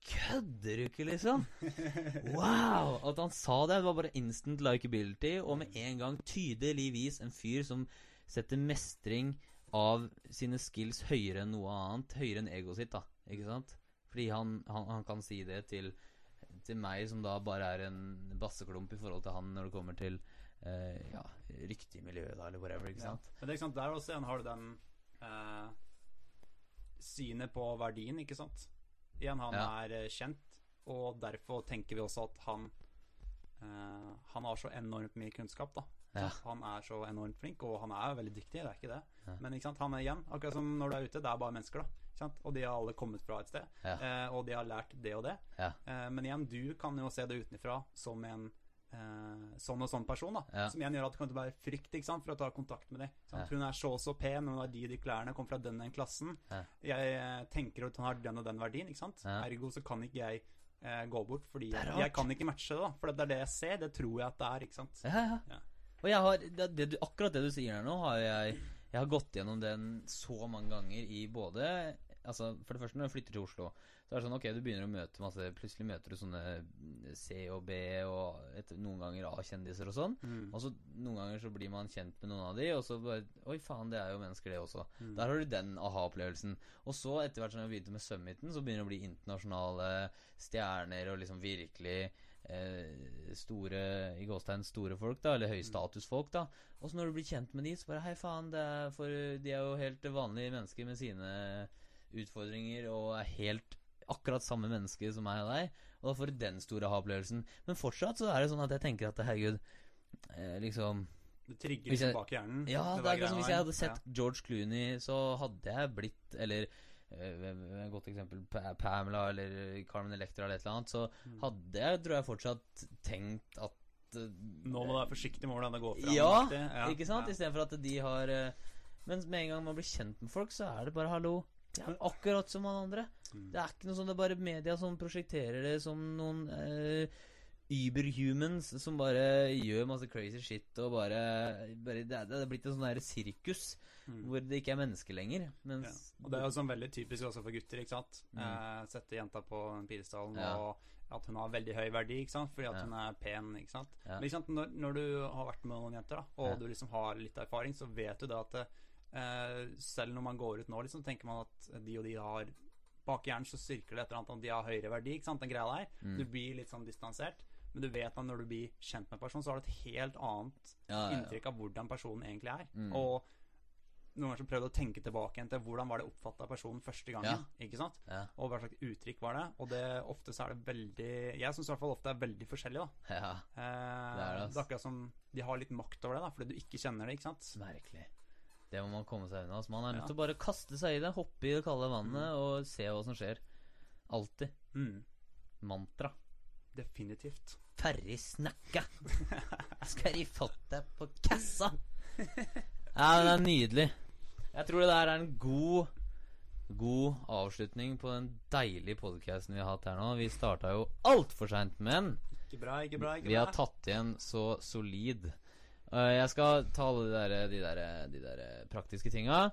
Kødder du ikke, liksom? Wow! At han sa det, det var bare instant likeability, og med en gang tydeligvis en fyr som setter mestring av sine skills høyere enn noe annet. Høyere enn egoet sitt, da. Ikke sant? Fordi han, han, han kan si det til, til meg, som da bare er en basseklump i forhold til han når det kommer til ja, rykte i miljøet, da, eller whatever. Ikke
Ja.
sant?
Men det er ikke sant, der også igjen har du den eh, synet på verdien, ikke sant. Igjen, han
Ja.
er eh, kjent, og derfor tenker vi også at han eh, Han har så enormt mye kunnskap, da.
Ja.
Han er så enormt flink, og han er veldig dyktig, det er ikke det.
Ja.
Men ikke sant, han er igjen, akkurat som når du er ute, det er bare mennesker, da. Ikke sant? Og de har alle kommet fra et sted,
Ja.
eh, og de har lært det og det.
Ja.
Eh, men igjen, du kan jo se det utenfra som en eh, sånn og sånn person, da.
Ja.
Som igjen gjør at det kan være frykt ikke sant, for å ta kontakt med dem.
Ja.
Hun er så og så pen, hun har de de klærne, kommer fra den den klassen.
Ja.
Jeg eh, tenker at hun har den og den verdien, ikke sant. Ergo så kan ikke jeg eh, gå bort, fordi jeg, jeg kan ikke matche det, da. For det er det jeg ser, det tror jeg at det er, ikke sant.
Ja, ja.
Ja.
Og jeg har, det, det, akkurat det du sier her nå, har jeg Jeg har gått gjennom den så mange ganger i både Altså, For det første, når jeg flytter til Oslo, så er det sånn ok, du begynner å møte masse Plutselig møter du sånne C og B og etter, noen ganger A-kjendiser og sånn.
Mm.
Og så noen ganger så blir man kjent med noen av de, og så bare Oi, faen, det er jo mennesker, det også.
Mm.
Der har du den aha-opplevelsen. Og så, etter hvert som jeg begynte med Summiten, så begynner det å bli internasjonale stjerner og liksom virkelig eh, store i gåstegn store folk, da, eller høystatusfolk, da. Og så når du blir kjent med de, så bare Hei, faen, det er for de er jo helt vanlige mennesker med sine utfordringer og er helt akkurat samme menneske som meg og deg. Og da får du den store aha-opplevelsen. Men fortsatt så er det sånn at jeg tenker at herregud eh, Liksom
Det trigger liksom bak hjernen.
Ja,
det
det er akkurat som hvis jeg hadde sett George Clooney, så hadde jeg blitt Eller eh, godt eksempel Pamela eller Carmen Electra eller et eller annet. Så
Mm.
hadde jeg, tror jeg, fortsatt tenkt at eh,
Nå må du være forsiktig med hvordan det går fram.
Ja,
ja,
ikke sant?
Ja.
Istedenfor at de har Men Mens med en gang man blir kjent med folk, så er det bare 'hallo'. Er akkurat som alle andre.
Mm.
Det er ikke noe sånn, det er bare media som prosjekterer det som noen eh, überhumans som bare gjør masse crazy shit og bare, bare det, er, det er blitt en sånn der sirkus
Mm.
hvor det ikke er mennesker lenger.
Ja. Og det er jo sånn veldig typisk også for gutter, ikke sant.
Mm.
Eh, sette jenta på pidestallen
Ja.
og at hun har veldig høy verdi, ikke sant. Fordi at
Ja.
hun er pen, ikke sant.
Ja.
Men ikke sant? Når, når du har vært med noen jenter, da, og
Ja.
du liksom har litt erfaring, så vet du det at eh, selv når man går ut nå, liksom, tenker man at de og de har Bak hjernen så styrker det et eller annet om de har høyere verdi, ikke sant, den greia der.
Mm.
Du blir litt sånn distansert. Men du vet at når du blir kjent med en person, så har du et helt annet
ja, ja, ja.
inntrykk av hvordan personen egentlig er.
Mm.
Og noen ganger så prøvde å tenke tilbake igjen til hvordan var det oppfatta personen første gangen. Ikke sant? Og hva slags uttrykk var det? Og det ofte så er det veldig Jeg syns i hvert fall ofte det er veldig forskjellig, da.
ja.
Eh,
Det er det, ass.
det er akkurat som de har litt makt over det, da, fordi du ikke kjenner det, ikke sant?
Merkelig. Det må man komme seg unna. Altså, man er nødt til å bare kaste seg i det, hoppe i det kalde vannet og se hva som skjer. Alltid.
Mm,
Mantra.
definitivt.
Ferdig snakka. Skal de fått deg på kassa? Ja, det er nydelig. Jeg tror det der er en god God avslutning på den deilige podcasten vi har hatt her nå. Vi starta jo altfor seint, men
Ikke bra, ikke bra. ikke bra.
vi har tatt igjen så solid. Eh, jeg skal ta alle de der, de der, de der praktiske tinga.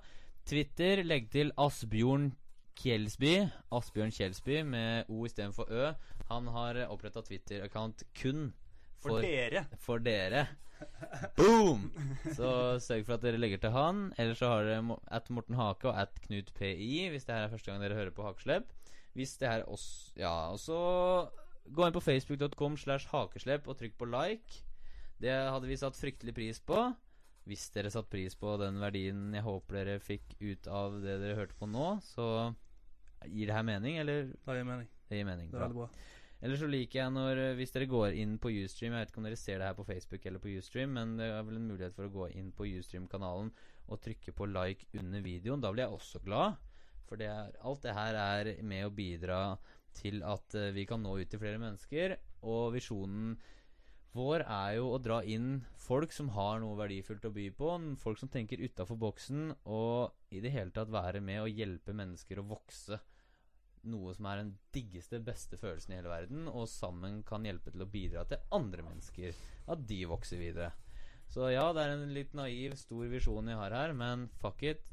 Twitter, legg til Asbjørn Kjelsby. Asbjørn Kjelsby med O istedenfor Ø. Han har oppretta Twitter-account kun
For
for,
dere.
for dere. Boom! Så sørg for at dere legger til han. Eller så har dere at Morten Hake og at Knut PI hvis det her er første gang dere hører på Hakeslepp. Hvis det her også Ja, og så gå inn på facebook.com slash hakeslepp og trykk på like. Det hadde vi satt fryktelig pris på. Hvis dere satte pris på den verdien jeg håper dere fikk ut av det dere hørte på nå, så gir det her mening, eller?
Det gir mening.
Det gir mening.
Det er veldig bra.
Eller så liker jeg når eh, Hvis dere går inn på Ustream Jeg vet ikke om dere ser det her på Facebook eller på Ustream, men det er vel en mulighet for å gå inn på Ustream-kanalen og trykke på like under videoen. Da blir jeg også glad. For det er, alt det her er med å bidra til at eh, vi kan nå ut til flere mennesker. Og visjonen vår er jo å dra inn folk som har noe verdifullt å by på. Folk som tenker utafor boksen, og i det hele tatt være med å hjelpe mennesker å vokse noe som er den diggeste, beste følelsen i hele verden, og sammen kan hjelpe til å bidra til andre mennesker. At de vokser videre. Så ja, det er en litt naiv, stor visjon jeg har her, men fuck it.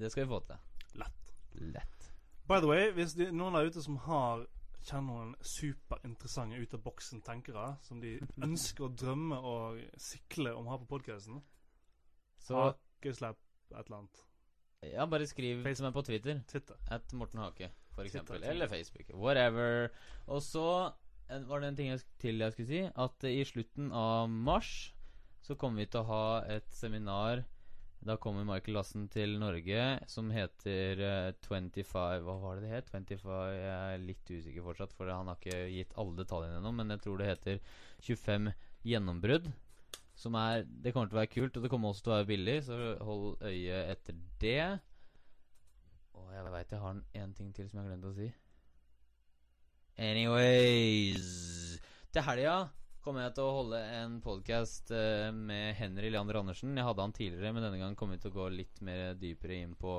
Det skal vi få til.
Lett.
Lett.
By the way, hvis de, noen der ute som har kjenner noen superinteressante ut av boksen-tenkere som de ønsker å drømme og sikle om å ha på podkasten,
Så
hakeslepp et eller annet.
ja, bare skriv
Facebook.
som er på Twitter.
Twitter.
At Morten Hake, for eksempel.
Twitter.
Eller Facebook. Whatever. Og så var det en ting jeg til jeg skulle si. At eh, i slutten av mars så kommer vi til å ha et seminar. Da kommer Michael Lassen til Norge, som heter uh, 25 Hva var det det het? 25 Jeg er litt usikker fortsatt, for han har ikke gitt alle detaljene ennå. Men jeg tror det heter 25 gjennombrudd. Som er Det kommer til å være kult, og det kommer også til å være billig, så hold øye etter det. Og jeg veit jeg har en ting til som jeg har glemt å si. Anyways Til helga kommer jeg til å holde en podkast med Henry Leander Andersen. Jeg hadde han tidligere, men denne gangen kommer vi til å gå litt mer dypere inn på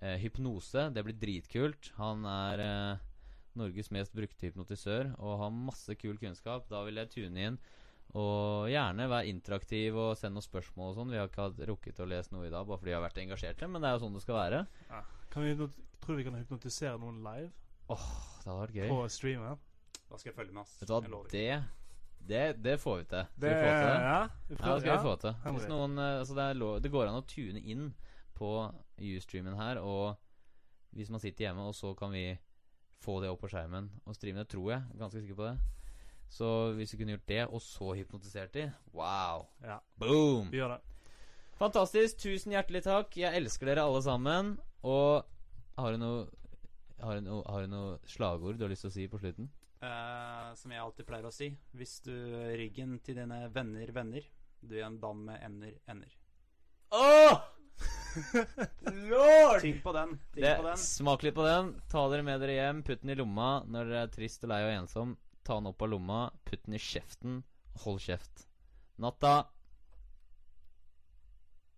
eh, hypnose. Det blir dritkult. Han er eh, Norges mest brukte hypnotisør og har masse kul kunnskap. Da vil jeg tune inn. Og gjerne være interaktiv og sende noen spørsmål og sånn. Vi har ikke hatt rukket å lese noe i dag, bare fordi vi har vært engasjerte, men det er jo sånn det skal være.
Kan vi, tror vi kan hypnotisere noen live Åh,
Det hadde vært gøy.
på streamen?
Da skal jeg følge med.
Vet du hva, det Det, det får vi til. Skal vi få til det?
Ja, vi
Ja,
prøver,
det skal vi få til. Hvis noen, eh, altså det, lov, det går an å tune inn på Ustreamen her, og hvis man sitter hjemme, og så kan vi få det opp på skjermen og streame det, tror jeg. Ganske sikker på det. Så hvis vi kunne gjort det, og så hypnotisert de Wow!
Ja,
Boom!
vi gjør det.
Fantastisk. Tusen hjertelig takk. Jeg elsker dere alle sammen. Og har du noe Har du noe, har du noe slagord du har lyst til å si på slutten?
Eh, som jeg alltid pleier å si. Hvis du ryggen til dine venner vender, du er en dam med ender ender.
Åh! Lord!
Tenk på den.
Det,
på den.
smak litt på den. Ta dere med dere hjem. Putt den i lomma når dere er trist og lei og ensom. Ta den opp av lomma, putt den i kjeften, hold kjeft. Natta.